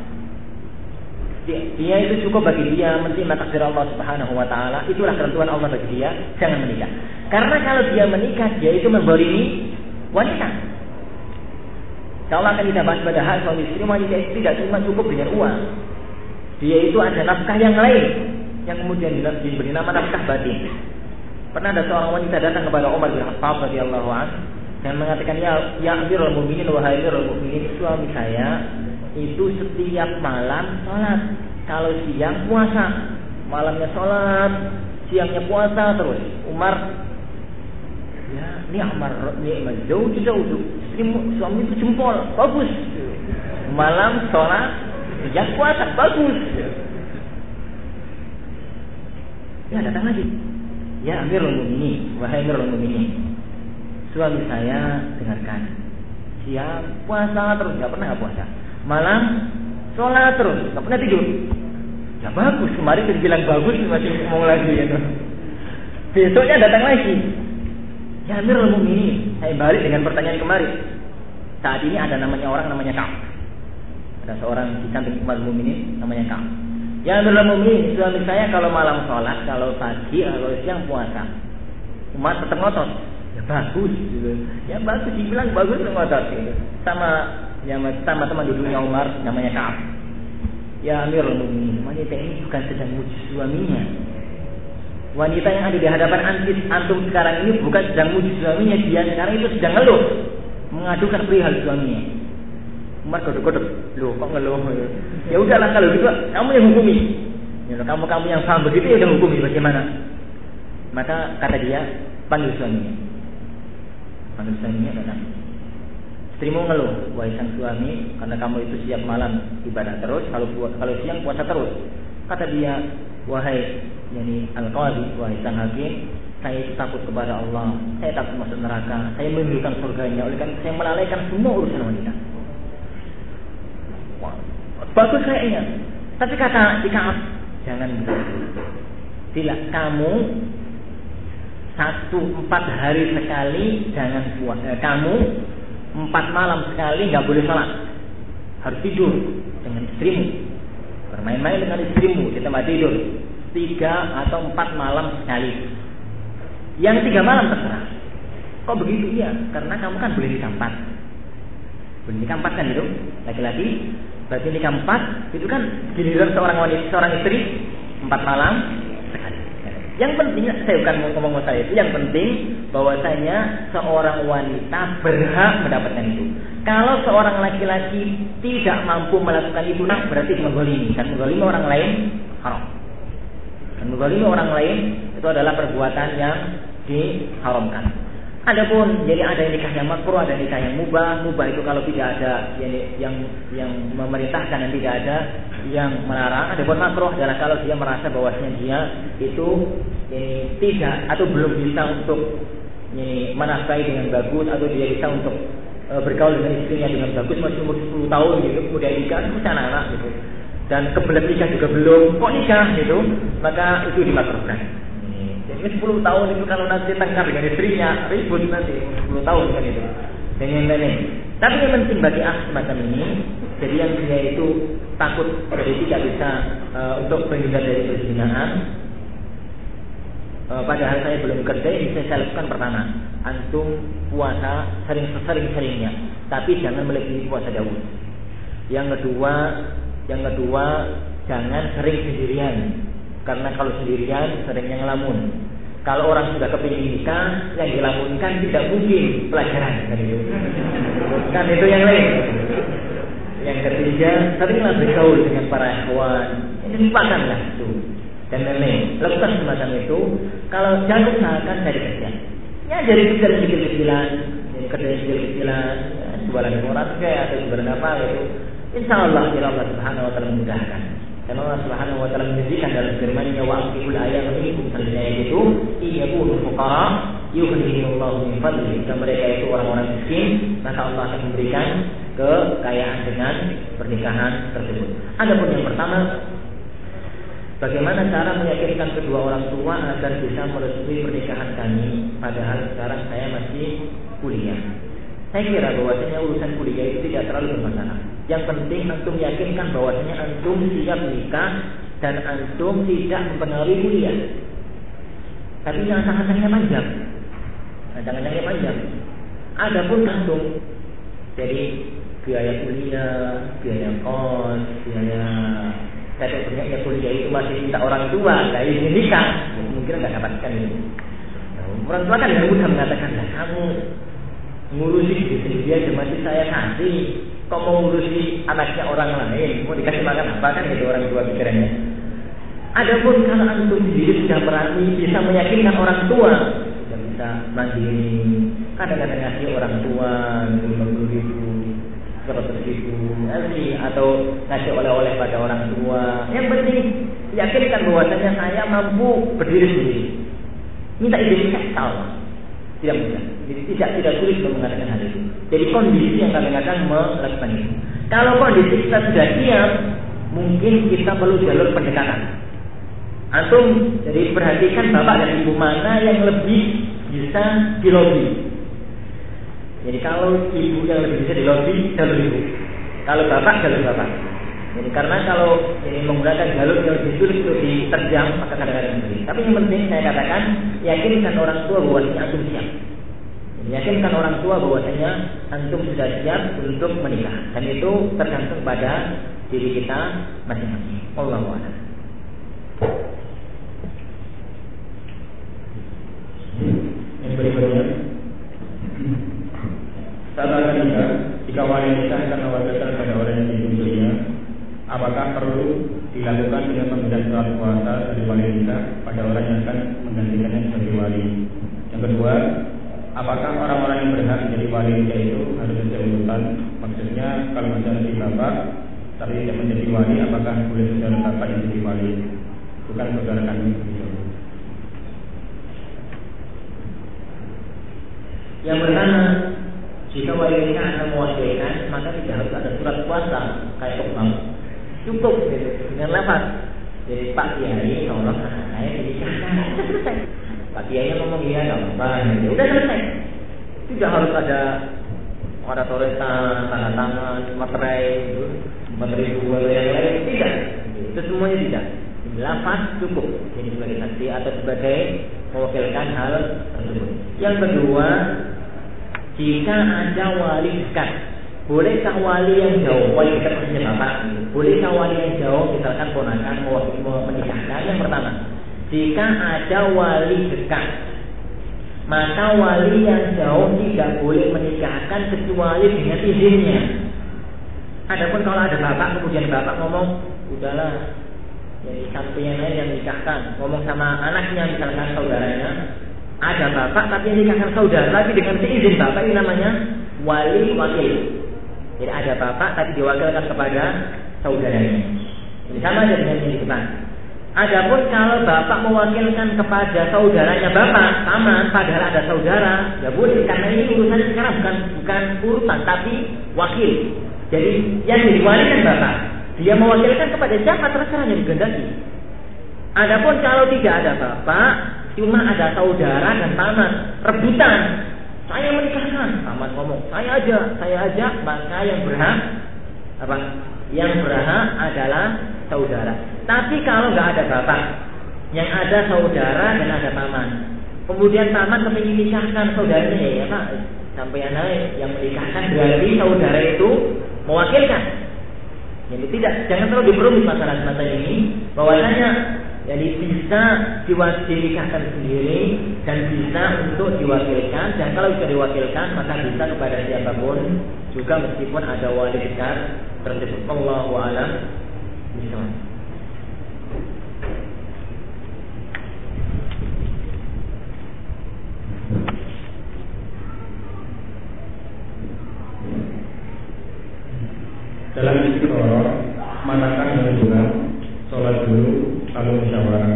Speaker 1: Dia, itu cukup bagi dia menerima takdir Allah Subhanahu wa taala, itulah ketentuan Allah bagi dia, jangan menikah. Karena kalau dia menikah, dia itu membolimi wanita. Kalau akan kita bahas pada hal suami istri wanita itu tidak cuma cukup dengan uang, dia itu ada nafkah yang lain yang kemudian diberi nama nafkah batin. Pernah ada seorang wanita datang kepada Umar bin Khattab radhiyallahu anhu dan mengatakan ya ya Amirul Mukminin wahai Amirul Mukminin suami saya itu setiap malam sholat kalau siang puasa malamnya sholat siangnya puasa terus. Umar ya ini Umar ini jauh jauh suami itu jempol bagus. Malam sholat yang puasa bagus. Ya datang lagi. Ya Amirul Mukminin, wahai Amirul Mukminin. Suami saya dengarkan. Siang puasa terus, nggak pernah puasa. Malam sholat terus, nggak pernah tidur. Ya bagus, kemarin tadi bilang bagus masih ngomong lagi ya. Besoknya datang lagi. Ya Amirul Mukminin, saya balik dengan pertanyaan kemarin. Saat ini ada namanya orang namanya Ka'ab. Ada seorang di samping umat mukminin namanya Ka'ab. Ya Amirul Mukminin, suami saya kalau malam sholat, kalau pagi, kalau siang puasa. Umat tetap ngotot. Ya bagus gitu. Ya bagus dibilang bagus ngotot gitu. Sama ya sama teman duduknya Umar namanya Ka'ab. Ya Amirul Mukminin, wanita ini bukan sedang muji suaminya. Wanita yang ada di hadapan antis antum sekarang ini bukan sedang muji suaminya, dia sekarang itu sedang ngeluh, mengadukan perihal suaminya. Umar kodok-kodok, loh kok ngeluh? Ya udahlah kalau gitu kamu yang hukumi. Ya, kamu kamu yang paham begitu ya udah hukumi bagaimana? Maka kata dia panggil suaminya. Panggil suaminya datang. Istrimu ngeluh, wahai sang suami, karena kamu itu siap malam ibadah terus, kalau kalau siang puasa terus. Kata dia, wahai yani al-qadi, wahai sang hakim, saya itu takut kepada Allah, saya takut masuk neraka, saya merindukan surganya, oleh karena saya melalaikan semua urusan wanita. Bagus kayaknya. Tapi kata si jangan Tidak, kamu satu empat hari sekali jangan puasa. Eh, kamu empat malam sekali nggak boleh sholat. Harus tidur dengan istrimu. Bermain-main dengan istrimu di tempat tidur. Tiga atau empat malam sekali. Yang tiga malam terserah. Kok begitu? Iya, karena kamu kan boleh di tempat. Boleh di tempat kan itu, laki-laki Berarti nikah empat itu kan giliran seorang wanita, seorang istri empat malam sekali. Yang penting saya bukan ngomong ngomong saya itu, yang penting bahwasanya seorang wanita berhak mendapatkan itu. Kalau seorang laki-laki tidak mampu melakukan itu, nah berarti menggolimi. Dan menggolimi orang lain haram. Dan menggolimi orang lain itu adalah perbuatan yang diharamkan. Adapun jadi ada nikah yang makruh, ada nikah yang mubah. Mubah itu kalau tidak ada yang yang, yang memerintahkan dan tidak ada yang melarang. Adapun makruh adalah kalau dia merasa bahwasanya dia itu ini tidak atau belum bisa untuk ini menafkahi dengan bagus atau dia bisa untuk e, bergaul dengan istrinya dengan bagus masih umur 10 tahun gitu kemudian nikah itu anak-anak gitu dan kebelet nikah juga belum kok nikah gitu maka itu dimakruhkan ini 10 tahun itu kalau nanti tengkar dengan istrinya ribut nanti 10 tahun kan itu. Dan yang lain Tapi yang penting bagi ah semacam ini, jadi yang dia itu takut jadi tidak bisa uh, untuk menghindar dari perzinahan. Uh, padahal saya belum kerja, ini saya lakukan pertama. Antum puasa sering-sering-seringnya, tapi jangan melebihi puasa Daud. Yang kedua, yang kedua jangan sering sendirian karena kalau sendirian seringnya ngelamun kalau orang sudah kepingin nikah, yang dilakukan tidak mungkin pelajaran kan itu. Kan itu yang lain. Yang ketiga, seringlah bergaul dengan para ikhwan. Ini lupakanlah itu. Dan nenek, lakukan semacam itu. Kalau jangan usahakan dari kecil. Ya kecil-kecilan, jadi kerja kecil-kecilan, ya, jualan koran kayak atau jualan apa gitu. Insya Allah, Allah Subhanahu Wa Taala memudahkan. Karena Allah Subhanahu Wa Taala menjadikan dalam firman-Nya wa aqimul ayat minkum sebenarnya itu pun fuqara yughnihimullahu min fadli. Jika mereka itu orang-orang miskin, maka Allah akan memberikan kekayaan dengan pernikahan tersebut. Adapun yang pertama, bagaimana cara meyakinkan kedua orang tua agar bisa merestui pernikahan kami, padahal sekarang saya masih kuliah. Saya kira bahwasanya urusan kuliah itu tidak terlalu bermasalah. Yang penting antum yakinkan bahwasanya antum siap nikah dan antum tidak mempengaruhi kuliah. Tapi jangan sangat-sangat panjang. Nah, jangan-jangan panjang. Adapun antum jadi biaya kuliah, biaya kos, biaya saya banyaknya kuliah itu masih minta orang tua, nggak ingin nikah, mungkin nggak dapatkan ini. Orang tua kan yang mudah mengatakan, kamu ngurusi diri dia aja masih saya kasih, kok mau ngurusi anaknya orang lain, mau dikasih makan apa kan itu orang tua pikirannya. Adapun kalau antum sendiri sudah berani bisa meyakinkan orang tua, sudah bisa mandiri, kadang-kadang ngasih orang tua, dulu ribu, seratus ribu ngasih atau ngasih oleh-oleh pada orang tua. Yang penting yakinkan bahwasanya saya mampu berdiri sendiri. Minta izin saya tahu. Tidak mudah. Jadi tidak tidak sulit untuk mengatakan hal itu. Jadi kondisi yang kadang-kadang melakukan itu. Kalau kondisi kita sudah siap, mungkin kita perlu jalur pendekatan. Antum jadi perhatikan bapak dan ibu mana yang lebih bisa dilobi jadi kalau ibu yang lebih bisa dilobi jalur ibu. Kalau bapak jalur bapak. Jadi karena kalau ini menggunakan jalur yang lebih sulit untuk diterjang maka kadang-kadang sulit. Tapi yang penting saya katakan yakinkan orang tua bahwasanya antum siap. Yakinkan orang tua bahwasanya antum sudah siap untuk menikah dan itu tergantung pada diri kita masing-masing. Allah a'lam.
Speaker 2: Yang berikutnya Katakan juga, jika wanita akan mewakilkan pada orang yang dituntutnya, apakah perlu dilakukan dengan pemberian surat kuasa dari wanita pada orang yang akan menggantikannya sebagai wali? Yang kedua, apakah orang-orang yang berhak menjadi wali itu harus ada urutan? Maksudnya, kalau misalnya si bapak tapi tidak menjadi wali, apakah boleh saudara bapak yang menjadi wali? Bukan saudara kami
Speaker 1: Yang pertama, jika wali nikah akan mewakilkan, maka tidak harus ada surat kuasa kayak kembang. Cukup gitu, dengan lafaz. Jadi Pak Kiai tolong anak saya. Sudah selesai. Pak Kiai ngomong iya nggak apa-apa. Gitu. Udah selesai. Tidak harus ada tulisan, tanda tangan, materai, materai dua yang lain. Tidak. Itu semuanya tidak. Lafaz cukup. Jadi sebagai saksi atau sebagai mewakilkan hal tersebut. Yang kedua, jika ada wali dekat, bolehkah wali yang jauh, wali dekat maksudnya bapak, bolehkah wali yang jauh, misalkan ponakan mau menikahkan? Yang pertama, jika ada wali dekat, maka wali yang jauh tidak boleh menikahkan kecuali dengan izinnya. Adapun kalau ada bapak kemudian bapak ngomong, udahlah, jadi satu yang yang nikahkan, ngomong sama anaknya misalkan saudaranya, ada bapak tapi ini nikahkan saudara tapi dengan seizin bapak ini namanya wali wakil. Jadi ada bapak tapi diwakilkan kepada saudaranya. Ini sama aja dengan ini. Adapun kalau bapak mewakilkan kepada saudaranya bapak, sama padahal ada saudara, ya boleh karena ini urusan sekarang bukan bukan urusan tapi wakil. Jadi yang jadi wali kan bapak. Dia mewakilkan kepada siapa terserah yang digendaki. Adapun kalau tidak ada bapak, Cuma ada saudara dan paman rebutan. Saya menikahkan, paman ngomong, saya aja, saya aja, maka yang berhak apa? Yang berhak adalah saudara. Tapi kalau nggak ada bapak, yang ada saudara dan ada paman. Kemudian paman kepingin nikahkan saudaranya ya, ya pak, sampai naik yang menikahkan berarti saudara itu mewakilkan. Jadi tidak, jangan terlalu diperumit masalah-masalah ini. Bahwasanya jadi bisa diwakilkan sendiri dan bisa untuk diwakilkan dan kalau bisa diwakilkan maka bisa kepada siapa pun juga meskipun ada wali dekat tersebut. Allahu a'lam bishawab.
Speaker 2: Dalam istiqoroh, manakah yang benar sholat dulu lalu musyawarah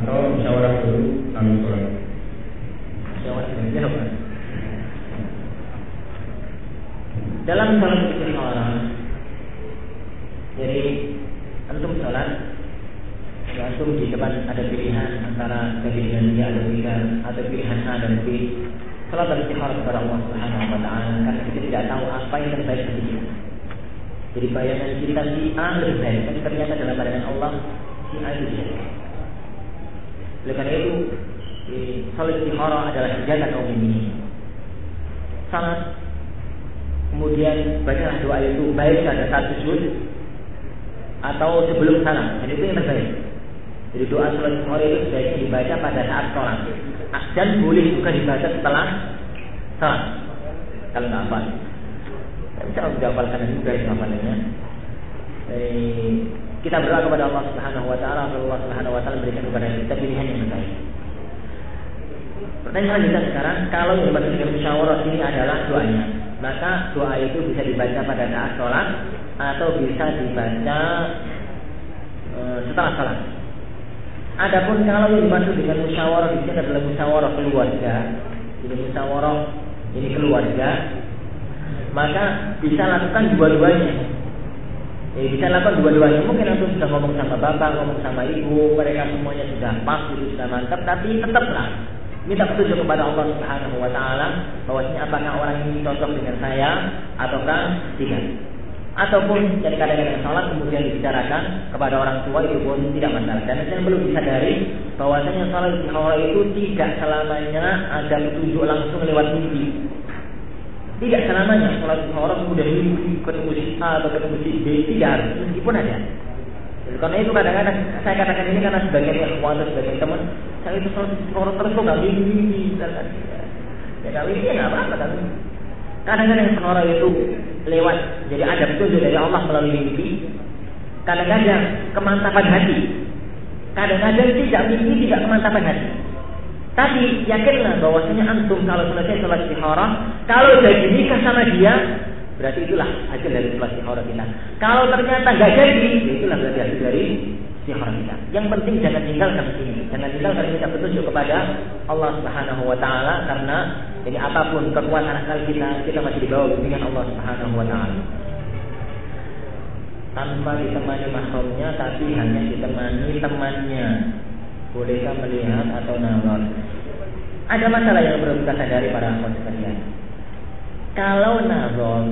Speaker 2: atau musyawarah dulu lalu sholat?
Speaker 1: Musyawarah Dalam sholat istiqoroh, jadi antum sholat, ya antum di depan ada pilihan antara pilihan dia ada pilihan atau pilihan A dan B. Sholat istiqoroh kepada Allah Subhanahu Wa Taala karena kita tidak tahu apa yang terbaik bagi kita. Jadi bayangan kita si A lebih baik, tapi ternyata dalam bayangan Allah si A lebih baik. Oleh karena itu, salat istihara adalah senjata kaum ini. Sangat kemudian banyaklah doa itu baik pada saat sujud atau sebelum salam dan itu yang terbaik. Jadi doa salat istihara itu sebaiknya dibaca pada saat sholat dan boleh juga dibaca setelah salat kalau nggak apa bisa menghafalkan dan juga hafalannya. Kita berdoa kepada Allah Subhanahu wa taala Allah Subhanahu wa taala berikan kepada kita pilihan yang terbaik. Pertanyaan selanjutnya sekarang, kalau yang dengan musyawarah ini adalah doanya, maka doa itu bisa dibaca pada saat sholat atau bisa dibaca e, setelah sholat. Adapun kalau yang dimaksud dengan musyawarah di sini adalah musyawarah keluarga, jadi musyawarah ini keluarga, maka bisa lakukan dua-duanya. Ya, bisa lakukan dua-duanya. Mungkin antum sudah ngomong sama bapak, ngomong sama ibu, mereka semuanya sudah pas, sudah mantap, tapi tetaplah minta petunjuk kepada Allah Subhanahu wa taala bahwasanya apakah orang ini cocok dengan saya ataukah tidak. Ataupun jadi kadang-kadang sholat kemudian dibicarakan kepada orang tua itu pun tidak masalah. Dan yang perlu disadari bahwasanya sholat itu tidak selamanya ada petunjuk langsung lewat mimpi. Tidak selamanya sholat orang kemudian mimpi ketemu si A atau ketemu si B tidak harus meskipun ada. Karena itu kadang-kadang saya katakan ini karena sebagian yang atau sebagian teman saya itu sholat orang terus nggak mimpi misalkan. Ya kalau ini ya nggak apa-apa tapi kadang-kadang orang itu lewat jadi ada petunjuk dari Allah melalui mimpi. Kadang-kadang kemantapan hati. Kadang-kadang tidak mimpi tidak kemantapan hati. Tapi yakinlah bahwasanya antum kalau selesai sholat istihara, kalau jadi nikah sama dia, berarti itulah hasil dari sholat istihara kita. Kalau ternyata nggak jadi, itulah berarti hasil dari istihara kita. Yang penting jangan tinggalkan ini, jangan tinggalkan kita petunjuk kepada Allah Subhanahu Wa Taala karena ini apa pun kekuatan akal kita, kita masih di bawah bimbingan Allah Subhanahu Wa Taala tanpa ditemani mahramnya tapi hanya ditemani temannya bolehkah melihat atau nazar? Ada masalah yang perlu kita sadari para akhwat sekalian. Kalau nazar,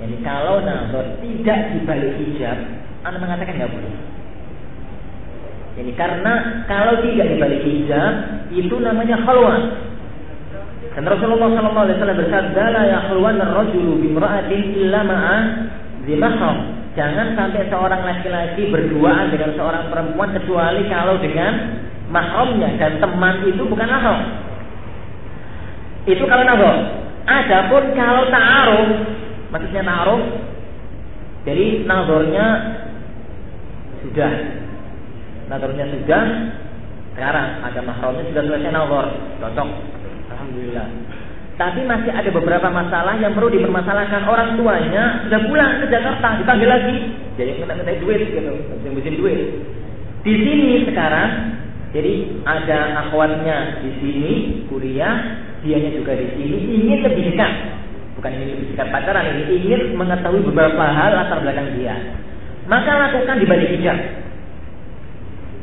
Speaker 1: jadi kalau nazar tidak dibalik hijab, anda mengatakan nggak boleh. Jadi karena kalau tidak dibalik hijab itu namanya khalwat. Dan Rasulullah Sallallahu Alaihi Wasallam bersabda, "La yakhluwan ar-rajulu bimra'atin illa ma'a dzimahram." Jangan sampai seorang laki-laki berduaan dengan seorang perempuan kecuali kalau dengan mahramnya dan teman itu bukan mahram. Itu kalau nazar. Adapun kalau ta'aruf, maksudnya ta'aruf, jadi nazarnya sudah, nazarnya sudah, sekarang ada mahramnya sudah selesai nazar, cocok, alhamdulillah. Tapi masih ada beberapa masalah yang perlu dipermasalahkan. Orang tuanya sudah pulang ke Jakarta dipanggil lagi. Jadi minta minta duit gitu. Musim duit. Di sini sekarang jadi ada akhwatnya di sini kuliah dianya juga di sini ingin lebih dekat. Bukan ingin lebih dekat pacaran ini ingin mengetahui beberapa hal latar belakang dia. Maka lakukan di balik hijab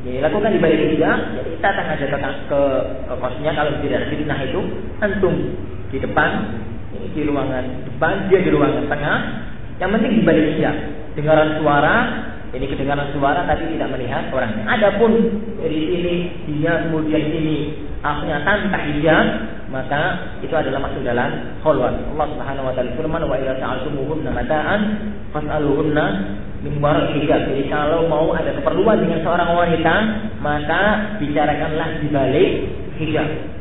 Speaker 1: jadi lakukan di balik hijab jadi datang aja ke, ke, ke kosnya kalau tidak ada fitnah itu antum di depan, ini di ruangan depan, dia di ruangan tengah. Yang penting di balik hijab. Dengaran suara, ini kedengaran suara tapi tidak melihat orangnya. Adapun dari sini dia kemudian ini akhirnya tanpa hijab, maka itu adalah masuk dalam khalwat. Allah Subhanahu wa taala firman wa idza sa'altumuhunna mata'an fas'aluhunna min hijab. Jadi kalau mau ada keperluan dengan seorang wanita, maka bicarakanlah di balik hijab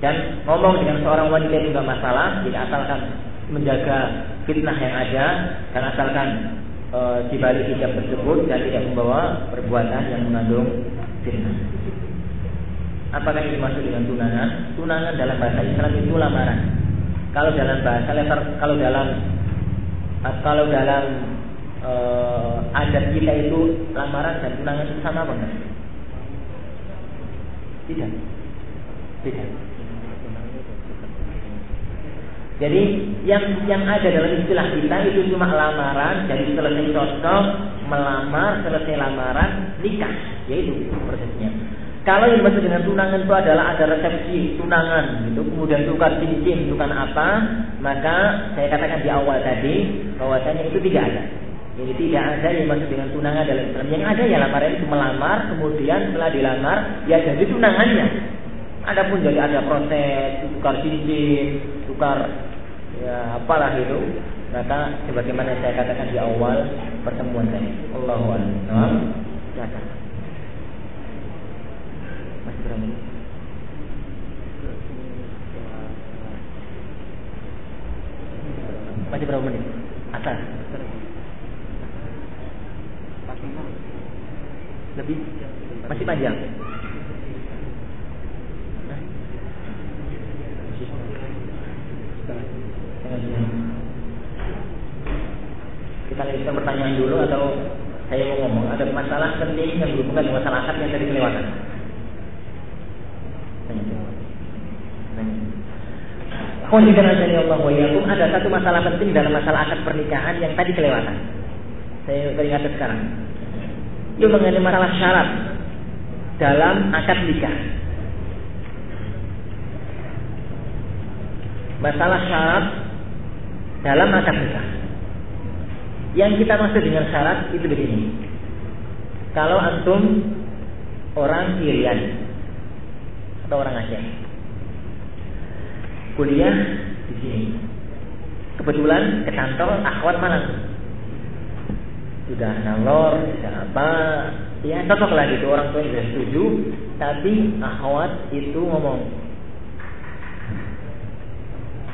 Speaker 1: dan ngomong dengan seorang wanita nggak masalah jadi asalkan menjaga fitnah yang ada dan asalkan e, di balik hijab tersebut dan tidak membawa perbuatan yang mengandung fitnah. Apakah ini masuk dengan tunangan? Tunangan dalam bahasa Islam itu lamaran. Kalau dalam bahasa letter, kalau dalam kalau dalam adat kita itu lamaran dan tunangan itu sama apa? Tidak. Tidak. Jadi yang yang ada dalam istilah kita itu cuma lamaran, jadi selesai cocok, melamar, selesai lamaran, nikah, yaitu prosesnya. Kalau yang dimaksud dengan tunangan itu adalah ada resepsi tunangan, gitu, kemudian tukar cincin, tukar apa, maka saya katakan di awal tadi bahwasanya itu tidak ada. Jadi tidak ada yang dimaksud dengan tunangan dalam Islam. Yang ada ya lamaran itu melamar, kemudian setelah dilamar ya jadi tunangannya. Adapun jadi ada proses tukar cincin, tukar ya apalah itu. Maka sebagaimana saya katakan di awal pertemuan tadi. Allahu a'lam. Masih berapa menit masih berapa menit? Atas lebih masih panjang Kita lanjutkan pertanyaan dulu atau saya mau ngomong ada masalah penting yang berhubungan dengan masalah akad yang tadi kelewatan. Allah wa ada satu masalah penting dalam masalah akad pernikahan yang tadi kelewatan. Saya teringat sekarang. Itu mengenai masalah syarat dalam akad nikah. Masalah syarat dalam akad nikah. Yang kita maksud dengan syarat itu begini. Kalau antum orang Irian atau orang Aceh kuliah di sini, kebetulan ke kantor akhwat Malang, sudah nalor, sudah apa, ya cocok lah gitu orang tua sudah setuju, tapi akhwat itu ngomong,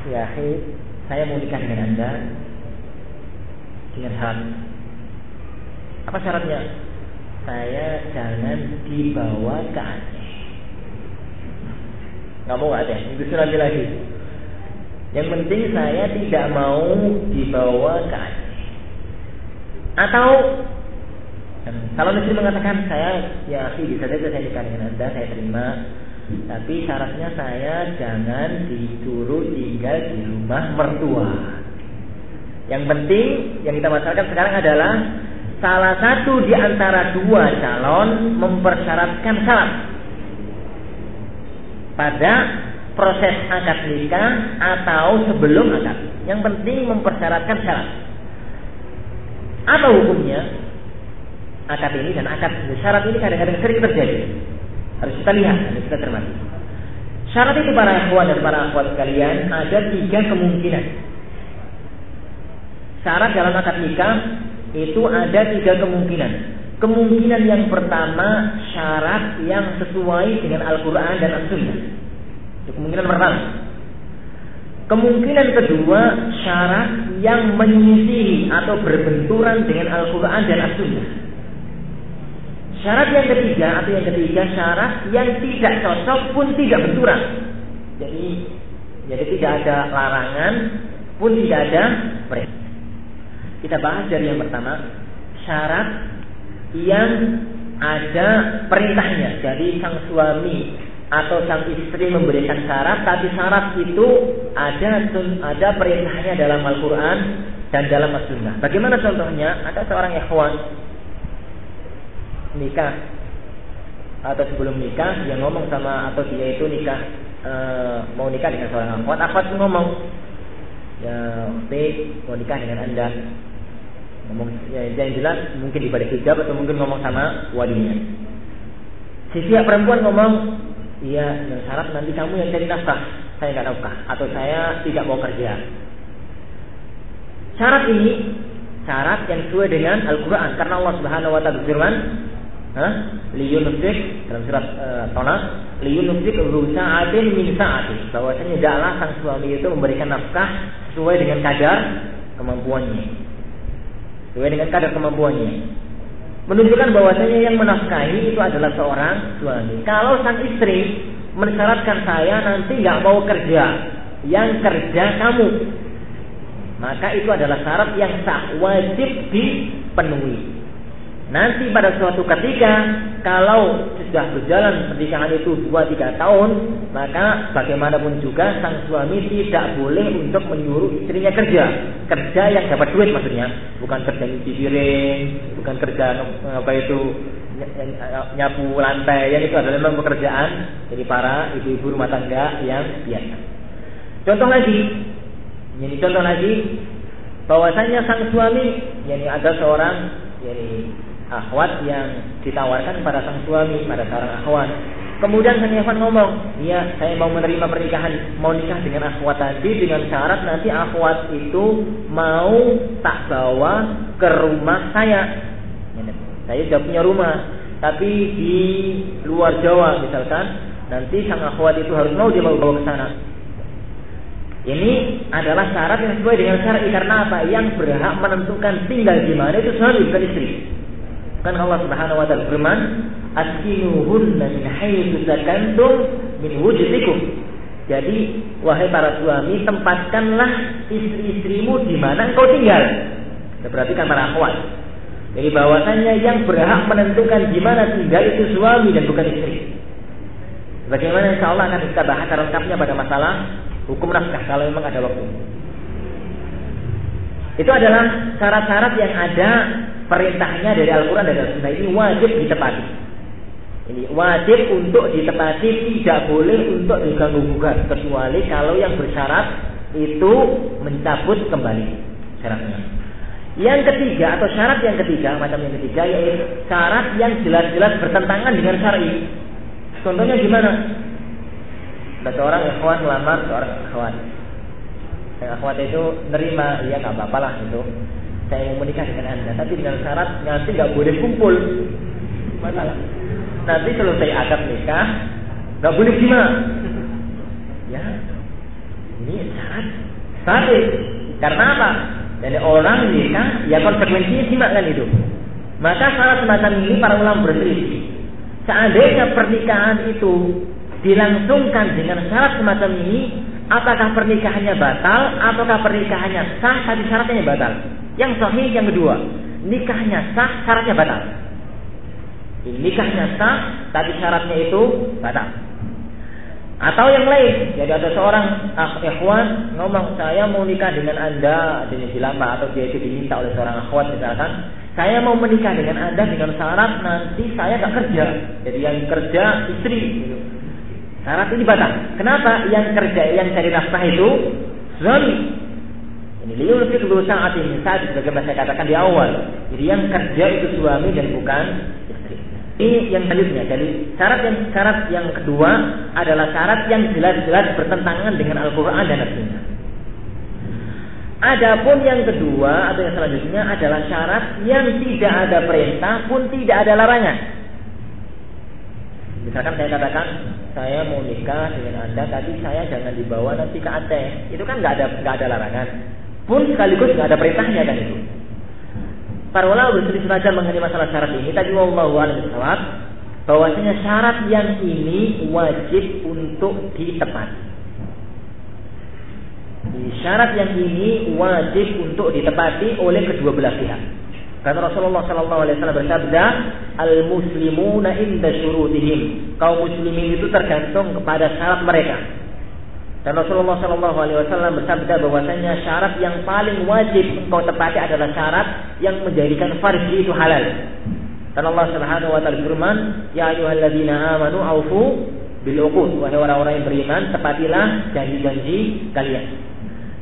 Speaker 1: ya saya mau nikah dengan anda dengan syarat. Apa syaratnya? Saya jangan dibawa ke Aceh. Nggak mau Aceh itu lagi lagi. Yang penting saya tidak mau dibawa ke Aceh atau kalau istri mengatakan saya ya sih bisa saja saya nikah dengan anda saya terima tapi syaratnya saya jangan disuruh tinggal di rumah mertua. Yang penting yang kita masalahkan sekarang adalah salah satu di antara dua calon mempersyaratkan syarat pada proses akad nikah atau sebelum akad. Yang penting mempersyaratkan syarat. Apa hukumnya? Akad ini dan akad syarat ini kadang-kadang sering terjadi. Harus kita lihat, harus kita cermati. Syarat itu para akhwat dan para akhwat sekalian ada tiga kemungkinan. Syarat dalam akad nikah itu ada tiga kemungkinan. Kemungkinan yang pertama syarat yang sesuai dengan Al-Quran dan As-Sunnah. Kemungkinan pertama. Kemungkinan kedua syarat yang menyisihi atau berbenturan dengan Al-Quran dan As-Sunnah. Syarat yang ketiga atau yang ketiga syarat yang tidak cocok pun tidak benturan. Jadi jadi tidak ada larangan pun tidak ada perintah. Kita bahas dari yang pertama syarat yang ada perintahnya. Jadi sang suami atau sang istri memberikan syarat, tapi syarat itu ada ada perintahnya dalam Al-Quran dan dalam As-Sunnah. Bagaimana contohnya? Ada seorang ikhwan nikah atau sebelum nikah dia ngomong sama atau dia itu nikah e, mau nikah dengan seorang akhwat akhwat ngomong ya baik mau nikah dengan anda ngomong ya yang jelas mungkin di balik hijab atau mungkin ngomong sama walinya si pihak perempuan ngomong iya syarat nanti kamu yang cari nafkah. Saya nggak nafkah. Atau saya tidak mau kerja. Syarat ini syarat yang sesuai dengan Al-Quran. Karena Allah Subhanahu Wa Taala berfirman liyunfik dalam surat uh, Tonas liyunfik sa'atin min sa'ati. Bahwasanya adalah sang suami itu memberikan nafkah sesuai dengan kadar kemampuannya. Sesuai dengan kadar kemampuannya. Menunjukkan bahwasanya yang menafkahi itu adalah seorang suami. Kalau sang istri mensyaratkan saya nanti nggak mau kerja, yang kerja kamu, maka itu adalah syarat yang sah, wajib dipenuhi. Nanti pada suatu ketika kalau sudah berjalan pernikahan itu 2-3 tahun, maka bagaimanapun juga sang suami tidak boleh untuk menyuruh istrinya kerja. Kerja yang dapat duit maksudnya, bukan kerja nyuci piring, bukan kerja apa itu nyapu lantai, yang itu adalah memang pekerjaan jadi para ibu-ibu rumah tangga yang biasa. Contoh lagi, ini contoh lagi bahwasanya sang suami, yani ada seorang yani akhwat yang ditawarkan pada sang suami, pada seorang akhwat. Kemudian sang ngomong, iya saya mau menerima pernikahan, mau nikah dengan akhwat tadi dengan syarat nanti akhwat itu mau tak bawa ke rumah saya. Saya sudah punya rumah, tapi di luar Jawa misalkan, nanti sang akhwat itu harus mau dia mau bawa ke sana. Ini adalah syarat yang sesuai dengan syar'i karena apa? Yang berhak menentukan tinggal di mana itu suami bukan istri. Kan Allah Subhanahu wa taala firman, "Askinuhunna min haitsu sakantum min wujudikum." Jadi, wahai para suami, tempatkanlah istri-istrimu di mana engkau tinggal. Berarti kan para akhwat. Jadi bahwasanya yang berhak menentukan di mana tinggal itu suami dan bukan istri. Bagaimana insya Allah akan kita bahas lengkapnya pada masalah hukum nafkah kalau memang ada waktu. Itu adalah syarat-syarat yang ada perintahnya dari Al-Quran dan Al-Sunnah ini wajib ditepati. Ini wajib untuk ditepati, tidak boleh untuk diganggu gugat kecuali kalau yang bersyarat itu mencabut kembali syaratnya. Yang ketiga atau syarat yang ketiga macam yang ketiga yaitu syarat yang jelas-jelas bertentangan dengan syar'i. Contohnya gimana? Ada seorang ikhwan melamar seorang ikhwan. Yang ikhwan itu nerima, ya nggak apa-apa lah itu saya menikah dengan anda. Tapi dengan syarat nanti nggak boleh kumpul. Masalah. Nanti kalau saya akad nikah nggak boleh gimana? Ya. Ini syarat syarat karena apa? Jadi orang nikah ya konsekuensinya simak kan itu. Maka syarat semacam ini para ulama berselisih. Seandainya pernikahan itu dilangsungkan dengan syarat semacam ini apakah pernikahannya batal ataukah pernikahannya sah tapi syaratnya batal yang sahih yang kedua, nikahnya sah, syaratnya batal. Nikahnya sah, tapi syaratnya itu batal. Atau yang lain, jadi ada seorang ah, ikhwan ngomong saya mau nikah dengan anda dengan dilamar atau dia itu diminta oleh seorang akhwat misalkan, saya mau menikah dengan anda dengan syarat nanti saya gak kerja, jadi yang kerja istri. Syarat ini batal. Kenapa? Yang kerja, yang cari nafkah itu suami. Ini liyunfik dulu saat ini saat sebagaimana saya katakan di awal. Jadi yang kerja itu suami dan bukan istri. Ini yang selanjutnya. Jadi syarat yang syarat yang kedua adalah syarat yang jelas-jelas bertentangan dengan Al-Quran dan. Adapun yang kedua atau yang selanjutnya adalah syarat yang tidak ada perintah pun tidak ada larangan. Misalkan saya katakan saya mau nikah dengan anda, tapi saya jangan dibawa nanti ke Aceh. Itu kan nggak ada nggak ada larangan pun sekaligus nggak ada perintahnya kan itu. Para ulama berselisih tajam mengenai masalah syarat ini. Tadi wallahu a'lam bahwasanya syarat yang ini wajib untuk ditepati. Syarat yang ini wajib untuk ditepati oleh kedua belah pihak. Karena Rasulullah Shallallahu Alaihi Wasallam bersabda, al muslimuna inda syurutihim. Kaum muslimin itu tergantung kepada syarat mereka. Dan Rasulullah Shallallahu Alaihi Wasallam bersabda bahwasanya syarat yang paling wajib engkau tepati adalah syarat yang menjadikan farji itu halal. Dan Allah Subhanahu Wa Taala berfirman, Ya ayyuhalladzina amanu aufu bil. Wahai orang-orang yang beriman, tepatilah janji-janji kalian.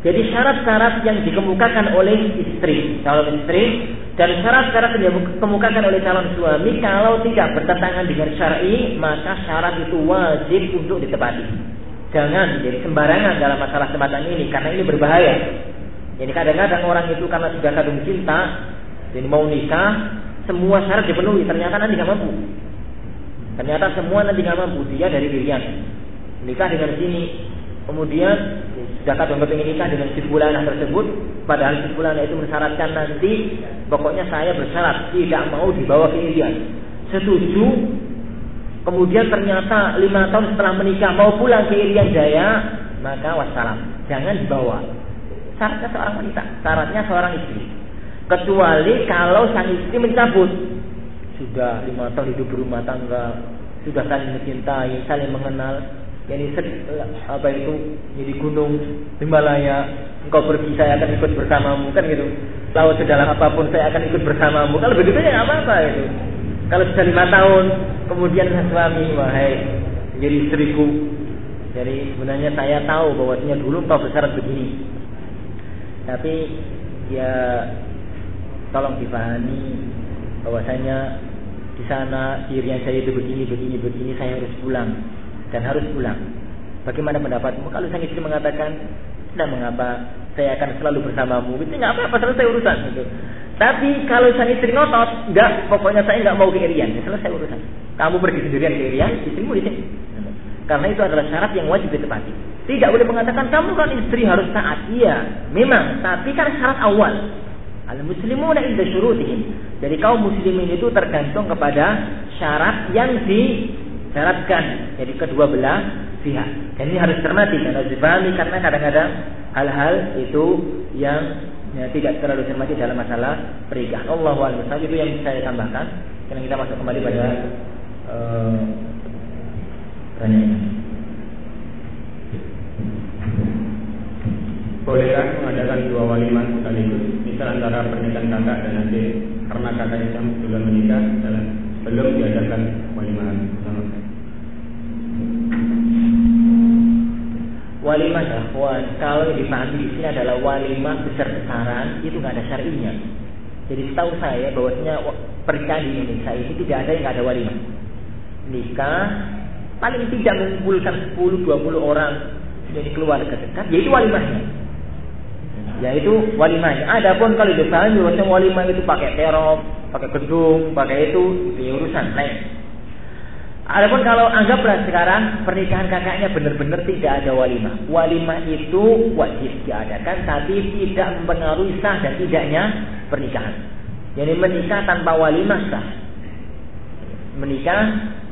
Speaker 1: Jadi syarat-syarat yang dikemukakan oleh istri, calon istri, dan syarat-syarat yang dikemukakan oleh calon suami, kalau tidak bertentangan dengan syar'i, maka syarat itu wajib untuk ditepati. Jangan jadi sembarangan dalam masalah semacam ini karena ini berbahaya. Jadi kadang-kadang orang itu karena sudah kadung cinta, jadi mau nikah, semua syarat dipenuhi, ternyata nanti nggak mampu. Ternyata semua nanti nggak mampu dia dari dirinya. Nikah dengan sini, kemudian sudah kadang ingin nikah dengan si tersebut, padahal si itu mensyaratkan nanti, pokoknya saya bersyarat tidak mau dibawa ke Irian. Setuju, kemudian ternyata lima tahun setelah menikah mau pulang ke Irian Jaya, maka wassalam, jangan dibawa. Syaratnya seorang wanita, syaratnya seorang istri. Kecuali kalau sang istri mencabut, sudah lima tahun hidup berumah tangga, sudah saling mencintai, saling mengenal, yani apa itu jadi gunung Himalaya. Engkau pergi saya akan ikut bersamamu kan gitu. Laut sedalam apa pun saya akan ikut bersamamu. Kalau begitu ya apa apa itu kalau sudah lima tahun kemudian suami wahai jadi istriku jadi sebenarnya saya tahu bahwasanya dulu engkau besar begini tapi ya tolong dipahami bahwasanya di sana dirinya saya itu begini begini begini saya harus pulang dan harus pulang. Bagaimana pendapatmu? Kalau sang istri mengatakan, tidak mengapa, saya akan selalu bersamamu. Itu nggak apa-apa, selesai urusan itu. Tapi kalau sang istri ngotot, enggak, pokoknya saya nggak mau ke Irian, ya selesai urusan. Kamu pergi sendirian ke Irian, istrimu di sini. Karena itu adalah syarat yang wajib ditepati. Tidak boleh mengatakan kamu kan istri harus taat. Iya, memang, tapi kan syarat awal. Al muslimuna inda syurutihim. Jadi kaum muslimin itu tergantung kepada syarat yang di syaratkan jadi kedua belah pihak dan ini harus cermati harus dipahami karena kadang-kadang hal-hal itu yang ya, tidak terlalu cermati dalam masalah pernikahan Allah wa itu yang saya tambahkan. Karena kita masuk kembali pada uh,
Speaker 2: Bolehkah mengadakan dua walimah sekaligus? Misal antara pernikahan kakak dan adik. Karena kakak yang belum menikah dalam belum diadakan walimah
Speaker 1: Walimah ikhwan, kalau yang dipahami di sini adalah walimah besar-besaran, itu nggak ada syar'inya. Jadi setahu saya bahwasanya pernikahan di Indonesia ini tidak ada yang nggak ada walimah. Nikah paling tidak mengumpulkan 10-20 orang jadi keluarga dekat, yaitu walimahnya. Yaitu walimahnya. Adapun kalau dipahami bahwasanya walimah itu pakai terop, pakai gedung, pakai itu, itu urusan lain. Adapun kalau anggaplah sekarang pernikahan kakaknya benar-benar tidak ada walimah. Walimah itu wajib diadakan tapi tidak mempengaruhi sah dan tidaknya pernikahan. Jadi menikah tanpa walimah sah. Menikah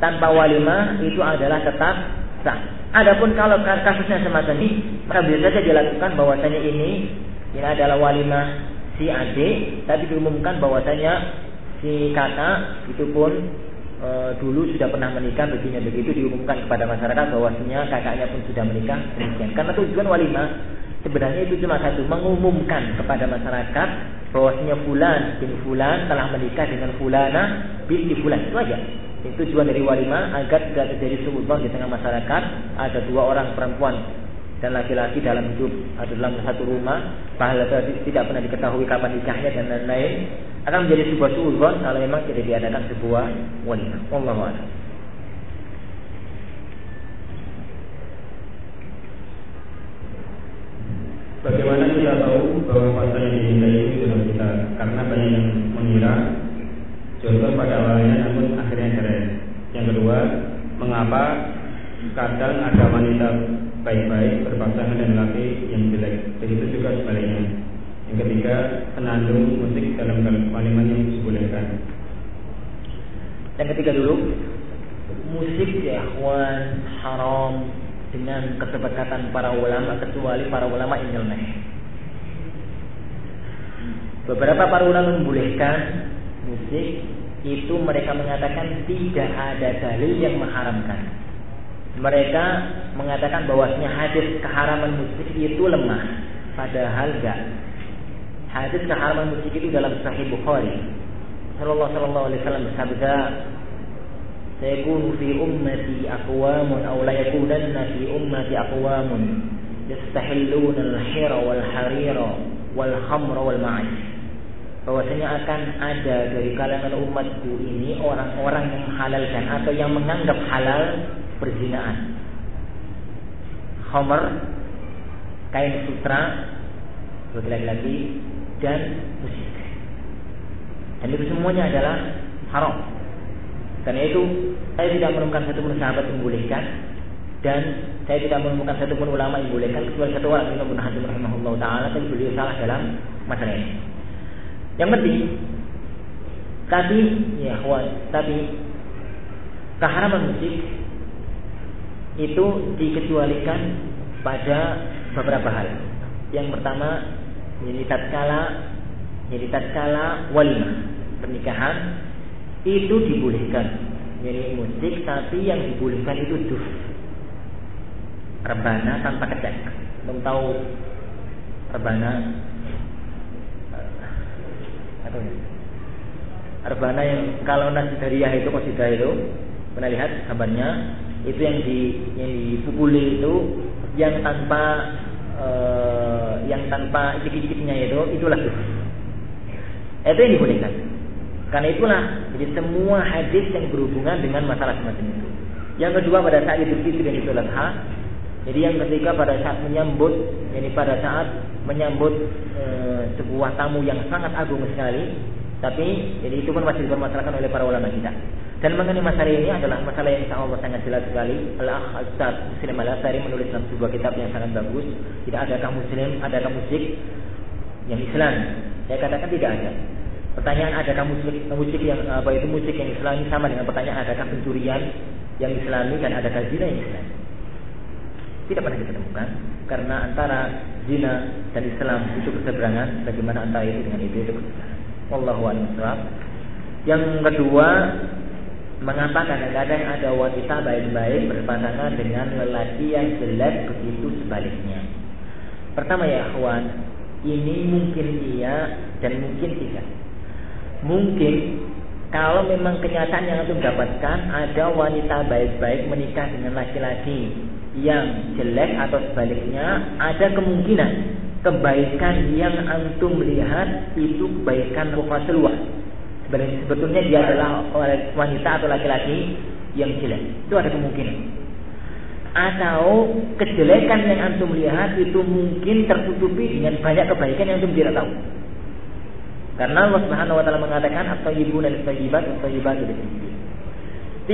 Speaker 1: tanpa walimah itu adalah tetap sah. Adapun kalau kasusnya semacam ini, maka bisa saja dilakukan bahwasanya ini ini adalah walimah si adik, tapi diumumkan bahwasanya si kakak itu pun e, dulu sudah pernah menikah begini begitu diumumkan kepada masyarakat bahwasanya kakaknya pun sudah menikah demikian. Karena tujuan walimah sebenarnya itu cuma satu mengumumkan kepada masyarakat bahwasanya fulan bin fulan telah menikah dengan fulana binti fulan itu aja. Itu tujuan dari walimah agar tidak terjadi suudon di tengah masyarakat ada dua orang perempuan dan laki-laki dalam hidup atau dalam satu rumah pahala tidak pernah diketahui kapan nikahnya dan lain-lain akan menjadi sebuah suudzon kalau memang tidak diadakan sebuah walimah. Wallahu a'lam.
Speaker 2: Bagaimana kita tahu bahwa pasal yang diminta itu dalam kita? Karena banyak yang mengira contoh pada awalnya namun akhirnya cerai. Yang kedua, mengapa kadang ada wanita baik-baik berpasangan dengan laki yang jelek? Begitu juga sebaliknya. Yang ketiga, penandung musik dalam kalimat yang dibolehkan.
Speaker 1: Yang ketiga dulu, musik ya ikhwan haram dengan kesepakatan para ulama kecuali para ulama ilmiah. Beberapa para ulama membolehkan musik itu mereka mengatakan tidak ada dalil yang mengharamkan. Mereka mengatakan bahwasanya hadis keharaman musik itu lemah, padahal enggak. Hadis keharaman musik itu dalam Sahih Bukhari. Shallallahu Alaihi Wasallam bersabda, "Sayakun fi ummati aqwamun aw la yakunanna fi ummati aqwamun yastahilluna al-hira wal harira wal khamra wal ma'is." Bahwasanya akan ada dari kalangan umatku ini orang-orang yang menghalalkan atau yang menganggap halal perzinaan. Khamr, kain sutra, bagi laki-laki dan musik. Dan itu semuanya adalah haram. Karena itu saya tidak menemukan satu pun sahabat membolehkan. dan saya tidak menemukan satu pun ulama yang bolehkan kecuali satu orang Imam Ibnu Hazm rahimahullah taala tapi beliau salah dalam masalah ini. Yang penting tapi ya kawan, tapi keharaman musik itu dikecualikan pada beberapa hal. Yang pertama, jadi tatkala jadi tatkala walimah pernikahan itu dibolehkan. Jadi musik tapi yang dibolehkan itu duf rebana tanpa kecek. Belum tahu rebana atau ya? Rebana yang kalau nasi dariyah itu kosidah itu pernah lihat gambarnya itu yang di yang dipukuli itu yang tanpa uh, yang tanpa ikik-ikiknya itu itulah itu. Itu yang dibolehkan. Karena itulah jadi semua hadis yang berhubungan dengan masalah semacam itu. Yang kedua pada saat itu Fitri dan Idul Adha jadi yang ketika pada saat menyambut, jadi pada saat menyambut e, sebuah tamu yang sangat agung sekali, tapi jadi itu pun masih dipermasalahkan oleh para ulama kita. Dan mengenai masalah ini adalah masalah yang insya Allah sangat jelas sekali. Al-Akh Ustaz Muslim Al-Asari menulis dalam sebuah kitab yang sangat bagus. Tidak adakah Muslim, adakah musik yang Islam? Saya katakan tidak ada. Pertanyaan adakah musik, musik yang apa itu musik yang Islami sama dengan pertanyaan adakah pencurian yang Islami dan adakah zina yang Islami? tidak pernah ditemukan karena antara zina dan Islam itu berseberangan bagaimana antara itu dengan itu itu berseberangan Wallahu a'lam yang kedua mengapa kadang-kadang ada wanita baik-baik berpasangan dengan lelaki yang jelek begitu sebaliknya? Pertama ya kawan ini mungkin iya dan mungkin tidak. Mungkin kalau memang kenyataan yang antum dapatkan ada wanita baik-baik menikah dengan laki-laki yang jelek atau sebaliknya ada kemungkinan kebaikan yang antum lihat itu kebaikan mufasilwah sebetulnya dia adalah wanita atau laki-laki yang jelek. Itu ada kemungkinan. Atau kejelekan yang antum lihat itu mungkin tertutupi dengan banyak kebaikan yang antum tidak tahu. Karena Allah Subhanahu wa taala mengatakan atau ibu dan tayyibat atau tayyibat itu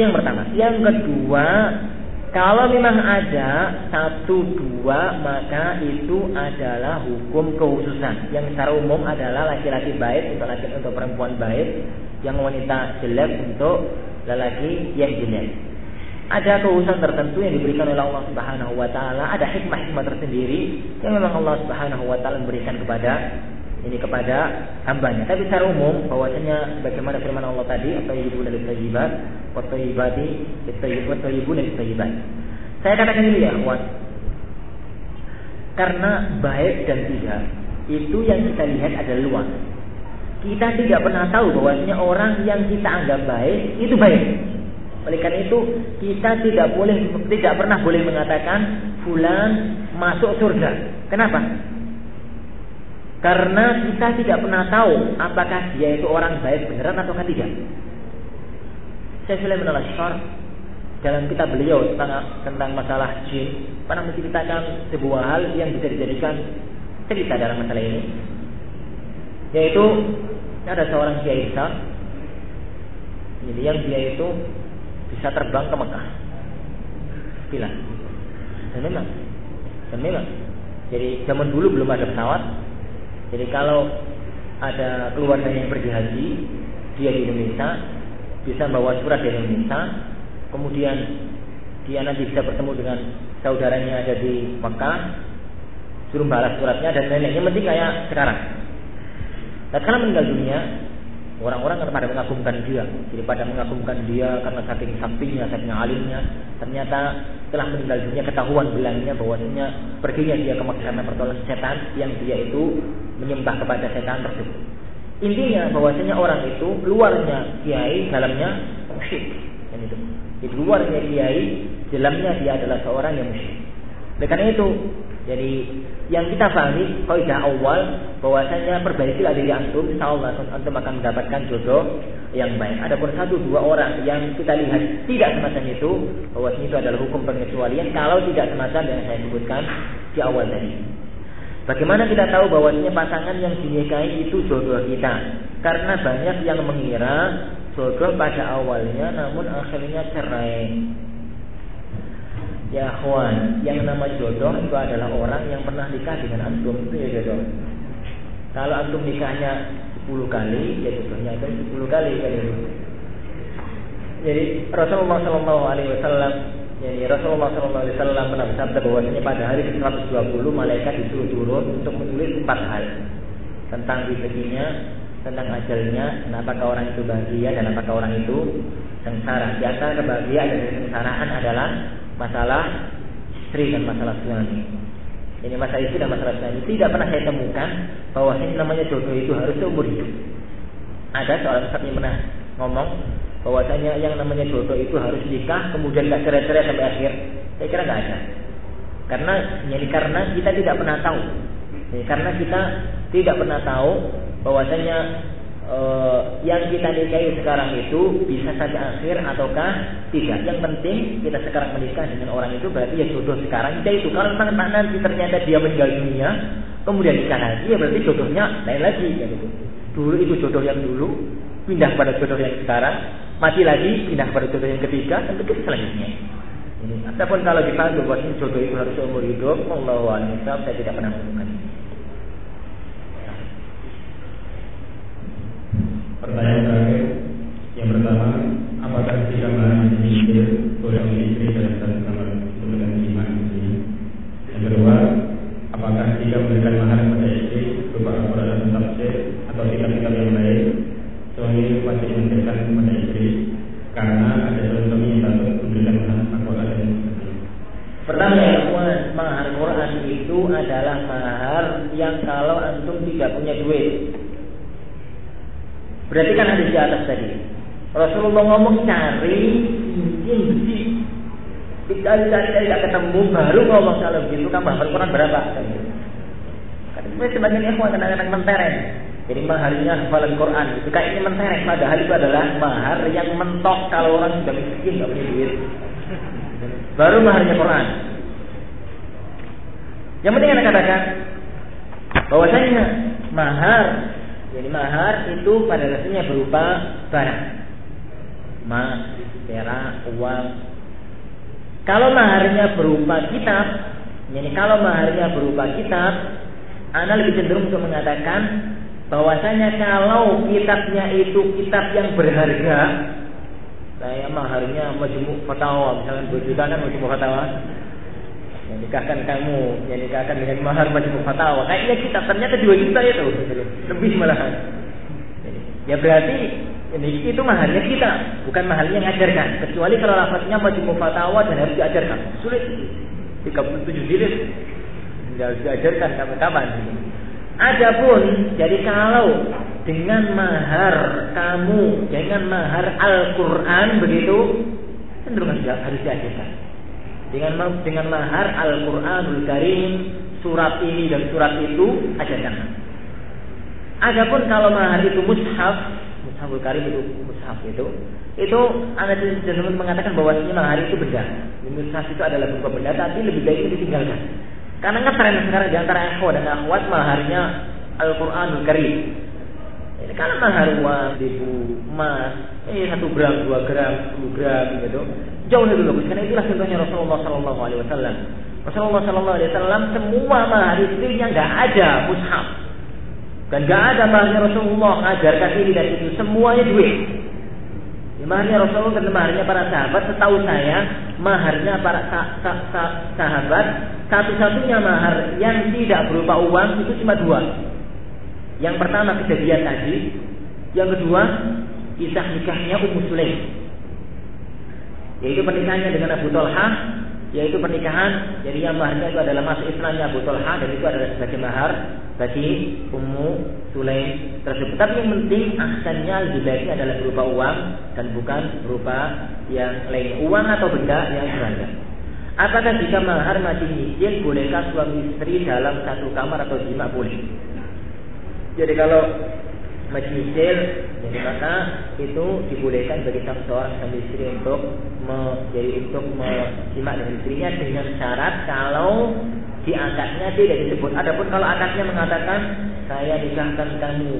Speaker 1: yang pertama. Yang kedua kalau memang ada satu dua maka itu adalah hukum kekhususan. Yang secara umum adalah laki-laki baik untuk laki untuk perempuan baik, yang wanita jelek untuk lelaki yang jelek. Ada kekhususan tertentu yang diberikan oleh Allah Subhanahu wa taala, ada hikmah-hikmah tersendiri yang memang Allah Subhanahu wa taala memberikan kepada ini kepada hambanya. Tapi secara umum bahwasanya bagaimana firman Allah tadi atau ibu dari tayyibat, wa tayyibati wa ibu dari tayyibat. Saya katakan ini ya, kawan. Karena baik dan tidak itu yang kita lihat adalah luas. Kita tidak pernah tahu bahwasanya orang yang kita anggap baik itu baik. Oleh karena itu kita tidak boleh tidak pernah boleh mengatakan fulan masuk surga. Kenapa? Karena kita tidak pernah tahu apakah dia itu orang baik beneran atau tidak. Saya Sulaiman al dalam kitab beliau tentang, tentang masalah jin pernah menceritakan sebuah hal yang bisa dijadikan cerita dalam masalah ini. Yaitu ada seorang kiai besar jadi yang dia itu bisa terbang ke Mekah. Bila? Dan memang dan memang. Jadi zaman dulu belum ada pesawat jadi kalau ada keluarga yang pergi haji, dia di Indonesia bisa bawa surat dari Indonesia, kemudian dia nanti bisa bertemu dengan saudaranya ada di Mekah, suruh balas suratnya dan lain-lain. Yang penting kayak sekarang. Dan karena meninggal dunia, orang-orang kan pada mengagumkan dia. Jadi pada mengagumkan dia karena saking saktinya, saking alimnya. Ternyata setelah meninggal dunia ketahuan bilangnya bahwasanya perginya dia ke Mekah karena pertolongan setan yang dia itu menyembah kepada setan tersebut. Intinya bahwasanya orang itu luarnya kiai, dalamnya musyrik. Dan itu. Jadi luarnya kiai, dalamnya dia adalah seorang yang musyrik. Oleh karena itu, jadi yang kita pahami kaidah awal bahwasanya perbaikilah diri antum, insya Allah antum akan mendapatkan jodoh yang baik. Ada pun satu dua orang yang kita lihat tidak semacam itu, bahwasanya itu adalah hukum pengecualian kalau tidak semacam yang saya sebutkan di awal tadi. Bagaimana kita tahu bahwasanya pasangan yang dinikahi itu jodoh kita? Karena banyak yang mengira jodoh pada awalnya namun akhirnya cerai. Ya kawan, yang nama jodoh itu adalah orang yang pernah nikah dengan antum itu ya jodoh. Kalau antum nikahnya 10 kali, ya jodohnya itu 10 kali kali itu. Jadi Rasulullah Shallallahu Alaihi Wasallam, jadi Rasulullah Wasallam pernah bersabda bahwasanya pada hari ke 120 malaikat disuruh turun untuk menulis empat hal tentang rezekinya, tentang ajalnya, dan apakah orang itu bahagia dan apakah orang itu sengsara. Di antara kebahagiaan dan kesengsaraan adalah masalah istri dan masalah suami. Ini masalah istri dan masalah suami. Tidak pernah saya temukan bahwa ini namanya jodoh itu harus seumur hidup. Ada seorang yang pernah ngomong bahwasanya yang namanya jodoh itu harus nikah kemudian gak cerai-cerai sampai akhir. Saya kira nggak ada. Karena jadi karena kita tidak pernah tahu. Ya, karena kita tidak pernah tahu bahwasanya uh, yang kita nikahi sekarang itu bisa saja akhir ataukah tidak. Yang penting kita sekarang menikah dengan orang itu berarti ya jodoh sekarang kita itu. Kalau memang nanti ternyata dia meninggal dunia, kemudian nikah lagi ya berarti jodohnya lain lagi ya gitu. Dulu itu jodoh yang dulu, pindah pada jodoh yang sekarang, mati lagi pindah pada jodoh yang ketiga dan begitu selanjutnya. Ini. Ataupun kalau dipanggil bahwa jodoh itu harus umur hidup, Allah saya tidak pernah menemukan.
Speaker 2: Pertanyaan terakhir yang pertama, apakah jika melarang istri boleh istri dalam satu kamar dengan iman ini? Yang kedua, apakah jika memberikan mahar kepada istri berupa Al-Quran atau tafsir atau kitab-kitab yang lain, suami wajib memberikan kepada istri karena ada suami yang takut memberikan mahar Al-Quran dan
Speaker 1: Pertama ya mahar Quran itu adalah mahar yang kalau antum tidak punya duit Berarti kan ada di atas tadi. Rasulullah ngomong cari cincin besi. Dicari cari cari tidak ketemu baru ngomong kalau begitu kan bahkan Quran berapa? Kan sebagian ikhwan kadang-kadang mentereng. Jadi maharnya hafalan Quran. Jika ini mentereng padahal itu adalah mahar yang mentok kalau orang sudah miskin nggak punya duit. Baru maharnya Quran. Yang penting anda katakan bahwasanya mahar jadi mahar itu pada dasarnya berupa barang. Emas, perak, uang. Kalau maharnya berupa kitab, jadi kalau maharnya berupa kitab, Anda lebih cenderung untuk mengatakan bahwasanya kalau kitabnya itu kitab yang berharga, saya maharnya majmuk fatwa, misalnya 2 juta kan majmuk fatwa, yang nikahkan kamu, yang nikahkan dengan mahar majmu fatwa. Kayaknya kita ternyata dua juta itu, lebih malahan. Ya berarti ini itu maharnya kita, bukan maharnya yang ngajarkan. Kecuali kalau lafaznya majmu fatwa dan harus diajarkan. Sulit. 37 jilid tidak harus diajarkan kapan-kapan. Adapun jadi kalau dengan mahar kamu dengan mahar Al-Qur'an begitu cenderung harus diajarkan dengan dengan mahar Al-Qur'anul Karim surat ini dan surat itu ajarkan. Adapun kalau mahar itu mushaf, mushaful karim itu mushaf itu, itu anda cenderung mengatakan bahwa mahar itu benda. Mushaf itu adalah berupa benda, tapi lebih baik itu ditinggalkan. Karena ngetren sekarang di antara ikhwan dan akhwat maharnya Al-Qur'anul Karim. Ini karena mahar uang, ribu, emas, ini satu gram, dua gram, sepuluh gram gitu jauh lebih bagus. Karena itulah contohnya Rasulullah Sallallahu Alaihi Wasallam. Rasulullah Sallallahu Alaihi Wasallam semua mahar istrinya nggak ada mushaf dan nggak ada maharnya Rasulullah ngajarkan ini dan itu semuanya duit. Maharnya Rasulullah dan maharnya para sahabat setahu saya maharnya para sa sa sa sahabat satu-satunya mahar yang tidak berupa uang itu cuma dua. Yang pertama kejadian tadi, yang kedua kisah nikahnya Ummu Sulaim yaitu pernikahannya dengan Abu Talha yaitu pernikahan jadi yang maharnya itu adalah masuk Islamnya Abu Talha dan itu adalah sebagai mahar bagi Ummu Sulaim tersebut. Tapi yang penting ahsannya lebih baiknya adalah berupa uang dan bukan berupa yang lain uang atau benda yang berharga. Apakah jika mahar masih nyicil bolehkah suami istri dalam satu kamar atau jima boleh? Jadi kalau majlisil jadi maka itu dibolehkan bagi sang seorang suami istri untuk menjadi untuk menyimak dengan istrinya dengan syarat kalau di akadnya tidak disebut. Adapun kalau akadnya mengatakan saya nikahkan kamu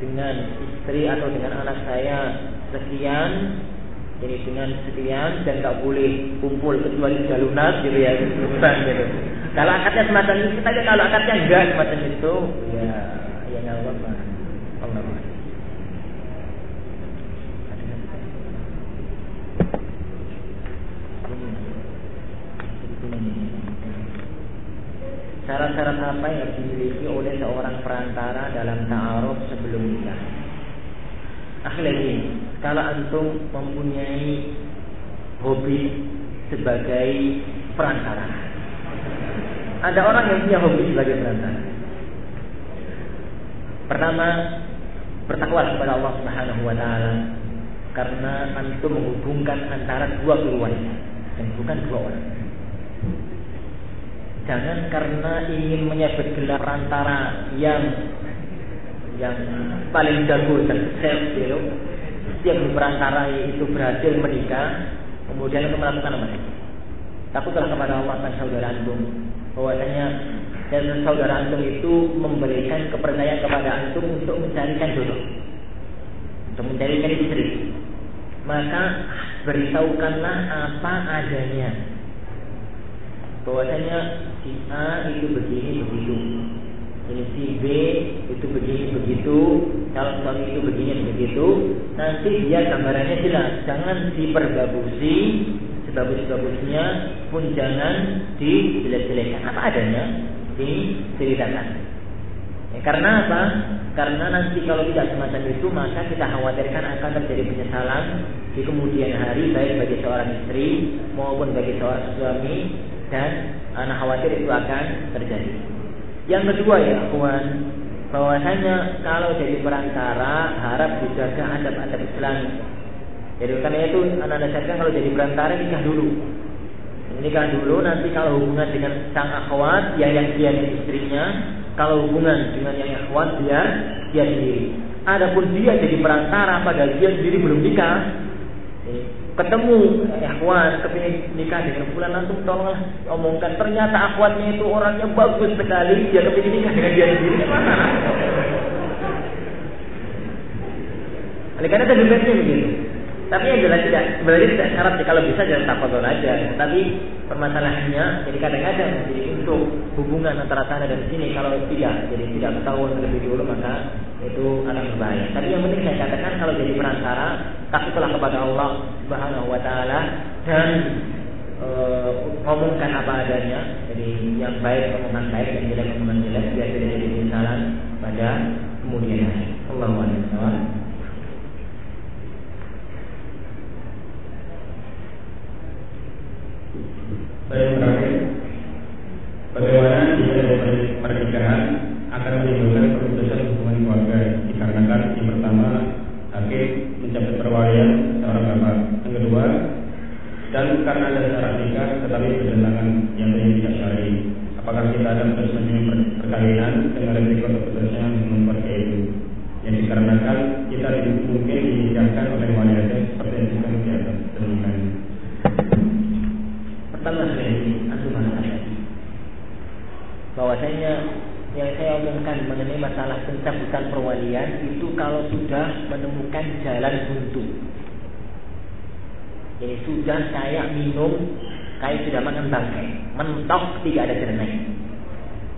Speaker 1: dengan istri atau dengan anak saya sekian Jadi dengan sekian dan tak boleh kumpul kecuali sudah lunas gitu ya, lunas gitu. Kalau akadnya semacam itu, kita kalau akadnya enggak semacam itu, ya ya nggak apa-apa. Allah Syarat-syarat apa yang dimiliki oleh seorang perantara dalam ta'aruf sebelum nikah? Ini, kalau antum mempunyai hobi sebagai perantara, ada orang yang punya hobi sebagai perantara. Pertama, bertakwa kepada Allah Subhanahu wa taala karena antum menghubungkan antara dua keluarga dan bukan dua orang. Jangan karena ingin menyebut gelar perantara yang yang paling jago dan sukses gitu. Setiap perantara itu berhasil menikah, kemudian itu melakukan apa? Takutlah kepada Allah dan saudara antum bahwasanya dan saudara antum itu memberikan kepercayaan kepada antum untuk mencarikan jodoh, untuk mencarikan istri. Maka beritahukanlah apa adanya. Bahwasanya si A itu begini begitu, ini si B itu begini begitu, calon suami itu begini begitu. Nanti dia gambarannya jelas, jangan diperbagusi sebagus-bagusnya pun jangan dijelek-jelekkan apa adanya diceritakan. Ya, karena apa? Karena nanti kalau tidak semacam itu maka kita khawatirkan akan terjadi penyesalan di kemudian hari baik bagi seorang istri maupun bagi seorang suami dan anak khawatir itu akan terjadi yang kedua ya kawan bahwasanya kalau jadi perantara harap dijaga adab-adab Islam jadi karena itu anak nasihatkan kalau jadi perantara nikah dulu. Nikah dulu nanti kalau hubungan dengan sang akhwat ya yang dia istrinya, kalau hubungan dengan yang akhwat dia dia sendiri. Adapun dia jadi perantara padahal dia sendiri belum nikah. Ketemu akhwat kepingin nikah dengan bulan langsung tolonglah omongkan ternyata akhwatnya itu orangnya bagus sekali dia kepingin nikah dengan dia sendiri mana? Oleh karena begitu. Tapi yang jelas tidak sebenarnya tidak syarat sih kalau bisa jangan takut aja. Tapi permasalahannya jadi kadang-kadang jadi untuk hubungan antara sana dan sini kalau tidak jadi tidak ketahuan lebih dulu maka itu akan berbahaya. Tapi yang penting saya katakan kalau jadi perantara takutlah kepada Allah Subhanahu Wa Taala dan e, ngomongkan apa adanya. Jadi yang baik ngomongkan baik dan jelek ngomongkan jelek biar tidak jadi kesalahan pada kemudian hari. Allahumma
Speaker 2: Saya terakhir, bagaimana jika dari pernikahan akan menimbulkan pemutusan hubungan keluarga dikarenakan yang pertama hakim mencapai perwalian seorang bapak, yang kedua dan karena ada syarat nikah tetapi bertentangan yang tidak syar'i. Apakah kita akan terus perkawinan dengan risiko terputusnya hubungan keluarga itu? Yang dikarenakan kita mungkin dinikahkan oleh wanita seperti yang disebutkan di atas. Demikian.
Speaker 1: Pertama sekali antum bahwasanya yang saya omongkan mengenai masalah pencabutan perwalian itu kalau sudah menemukan jalan buntu. Jadi sudah kayak minum, kayak sudah makan bangkai, mentok tidak ada jernih.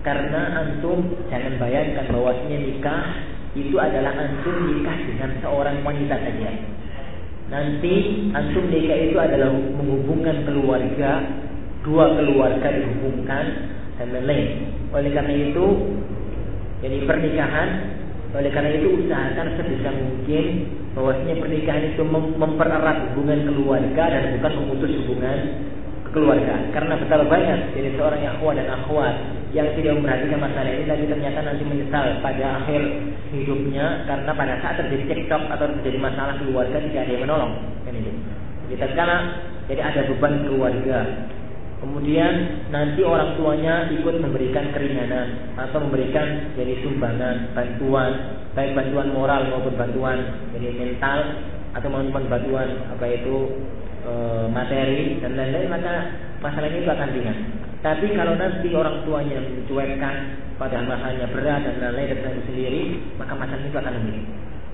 Speaker 1: Karena antum jangan bayangkan bahwasanya nikah itu adalah antum nikah dengan seorang wanita saja. Nanti antum nikah itu adalah menghubungkan keluarga, dua keluarga dihubungkan dan lain-lain. Oleh karena itu, jadi pernikahan, oleh karena itu usahakan sebisa mungkin bahwasanya pernikahan itu mem mempererat hubungan keluarga dan bukan memutus hubungan keluarga. Karena betapa banyak jadi seorang akhwat dan akhwat yang tidak memperhatikan masalah ini tapi ternyata nanti menyesal pada akhir hidupnya karena pada saat terjadi cekcok atau terjadi masalah keluarga tidak ada yang menolong kan itu. Jadi karena jadi ada beban keluarga. Kemudian nanti orang tuanya ikut memberikan keringanan atau memberikan jadi sumbangan, bantuan, baik bantuan moral maupun bantuan jadi mental atau maupun bantuan apa itu e, materi dan lain-lain maka masalah ini akan ringan. Tapi kalau nanti orang tuanya mencuekkan pada masalahnya berat dan lain-lain dan sendiri, maka masalah itu akan lebih.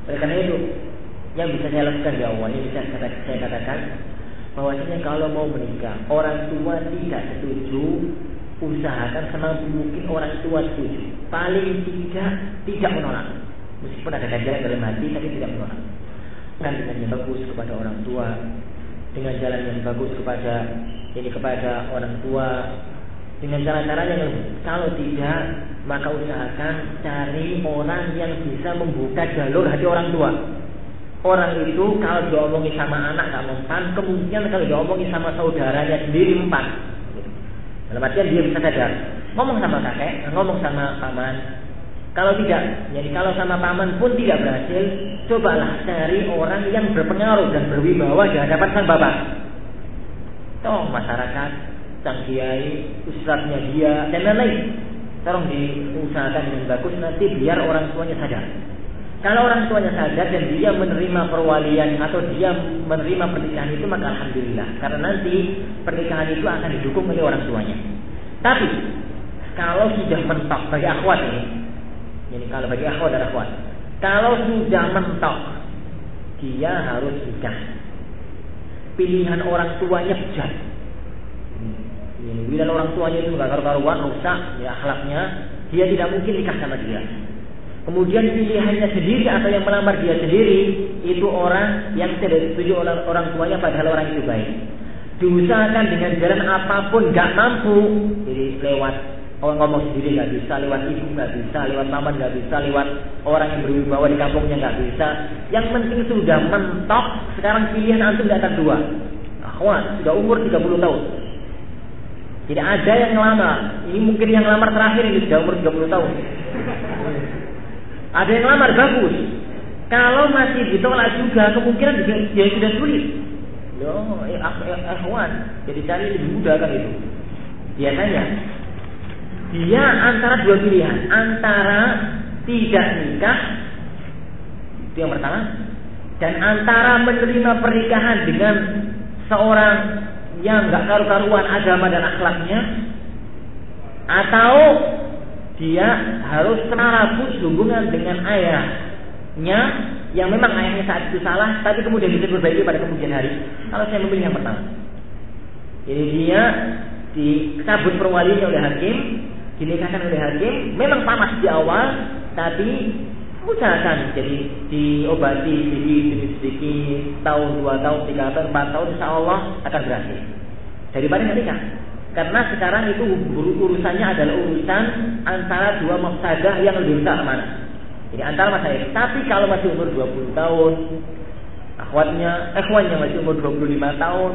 Speaker 1: Oleh karena itu, yang bisa saya lakukan di awal ini bisa saya katakan bahwasanya kalau mau menikah orang tua tidak setuju usahakan semampu mungkin orang tua setuju paling tidak tidak menolak meskipun ada ganjaran dalam hati tapi tidak menolak dan dengan bagus kepada orang tua dengan jalan yang bagus kepada ini kepada orang tua. Dengan cara-cara yang kalau tidak maka usahakan cari orang yang bisa membuka jalur hati orang tua. Orang itu kalau diomongin sama anak nggak mempan kemungkinan kalau diomongin sama saudaranya sendiri mempan. Dalam artian dia bisa sadar. Ngomong sama kakek ngomong sama paman kalau tidak, jadi kalau sama paman pun tidak berhasil, cobalah cari orang yang berpengaruh dan berwibawa di hadapan sang bapak. Toh masyarakat, sang kiai, ustadznya dia, dan lain-lain. Tolong diusahakan dengan bagus nanti biar orang tuanya sadar. Kalau orang tuanya sadar dan dia menerima perwalian atau dia menerima pernikahan itu maka alhamdulillah. Karena nanti pernikahan itu akan didukung oleh orang tuanya. Tapi kalau sudah mentok bagi akhwat ini, jadi kalau bagi akhwat dan akhwat, kalau sudah mentok, dia harus nikah. Pilihan orang tuanya bejat. Pilihan orang tuanya itu nggak karu-karuan, rusak, ya akhlaknya, dia tidak mungkin nikah sama dia. Kemudian pilihannya sendiri atau yang melamar dia sendiri itu orang yang tidak setuju oleh orang tuanya padahal orang itu baik. Diusahakan dengan jalan apa pun nggak mampu, jadi lewat Orang ngomong sendiri nggak bisa, lewat ibu nggak bisa, lewat paman nggak bisa, lewat orang yang berwibawa di kampungnya nggak bisa. Yang penting sudah mentok, sekarang pilihan antum datang dua. Akhwat, sudah umur 30 tahun. Tidak ada yang lama. Ini mungkin yang lamar terakhir ini sudah umur 30 tahun. Ada yang lamar bagus. Kalau masih ditolak juga, kemungkinan juga ya sudah sulit. Yo, eh, akhwan. Jadi cari lebih mudah kan itu. Biasanya dia antara dua pilihan, antara tidak nikah itu yang pertama dan antara menerima pernikahan dengan seorang yang nggak karu-karuan agama dan akhlaknya atau dia harus terabus hubungan dengan ayahnya yang memang ayahnya saat itu salah tapi kemudian bisa berbaiki pada kemudian hari. Kalau saya memilih yang pertama. Jadi dia dicabut perwaliannya oleh hakim dinikahkan oleh hakim memang panas di awal tapi usahakan jadi diobati sedikit demi sedikit tahun dua tahun tiga tahun empat tahun insya Allah akan berhasil daripada nggak nikah karena sekarang itu urusannya adalah urusan antara dua mafsadah yang lebih besar mana jadi antara masalah tapi kalau masih umur 20 tahun akhwatnya akhwatnya masih umur 25 tahun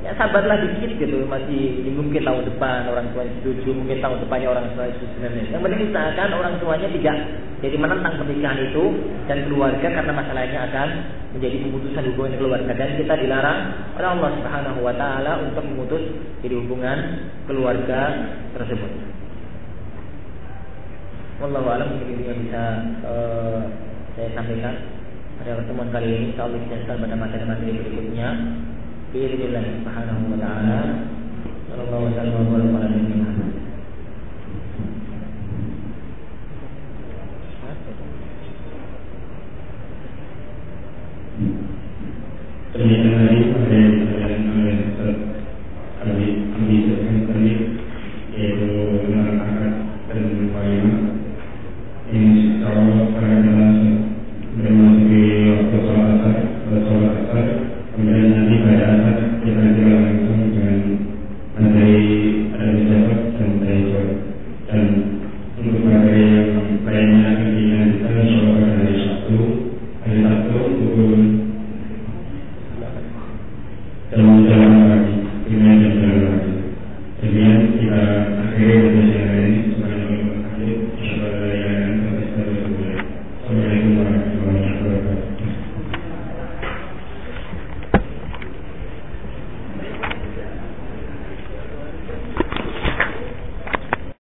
Speaker 1: ya sabarlah dikit gitu masih mungkin tahun depan orang tua setuju mungkin tahun depannya orang tua setuju yang penting usahakan orang tuanya tidak jadi menentang pernikahan itu dan keluarga karena masalahnya akan menjadi pemutusan hubungan keluarga dan kita dilarang oleh Allah Subhanahu Wa Taala untuk memutus jadi hubungan keluarga tersebut. Wallahu a'lam mungkin yang bisa uh, saya sampaikan pada pertemuan kali ini. Insyaallah kita pada materi-materi berikutnya. Bismillah subhanahu wa ta'ala. Sallallahu wa sallam wa barakatuh Insya Allah pada bermasuki waktu sholat asar, sholat asar dan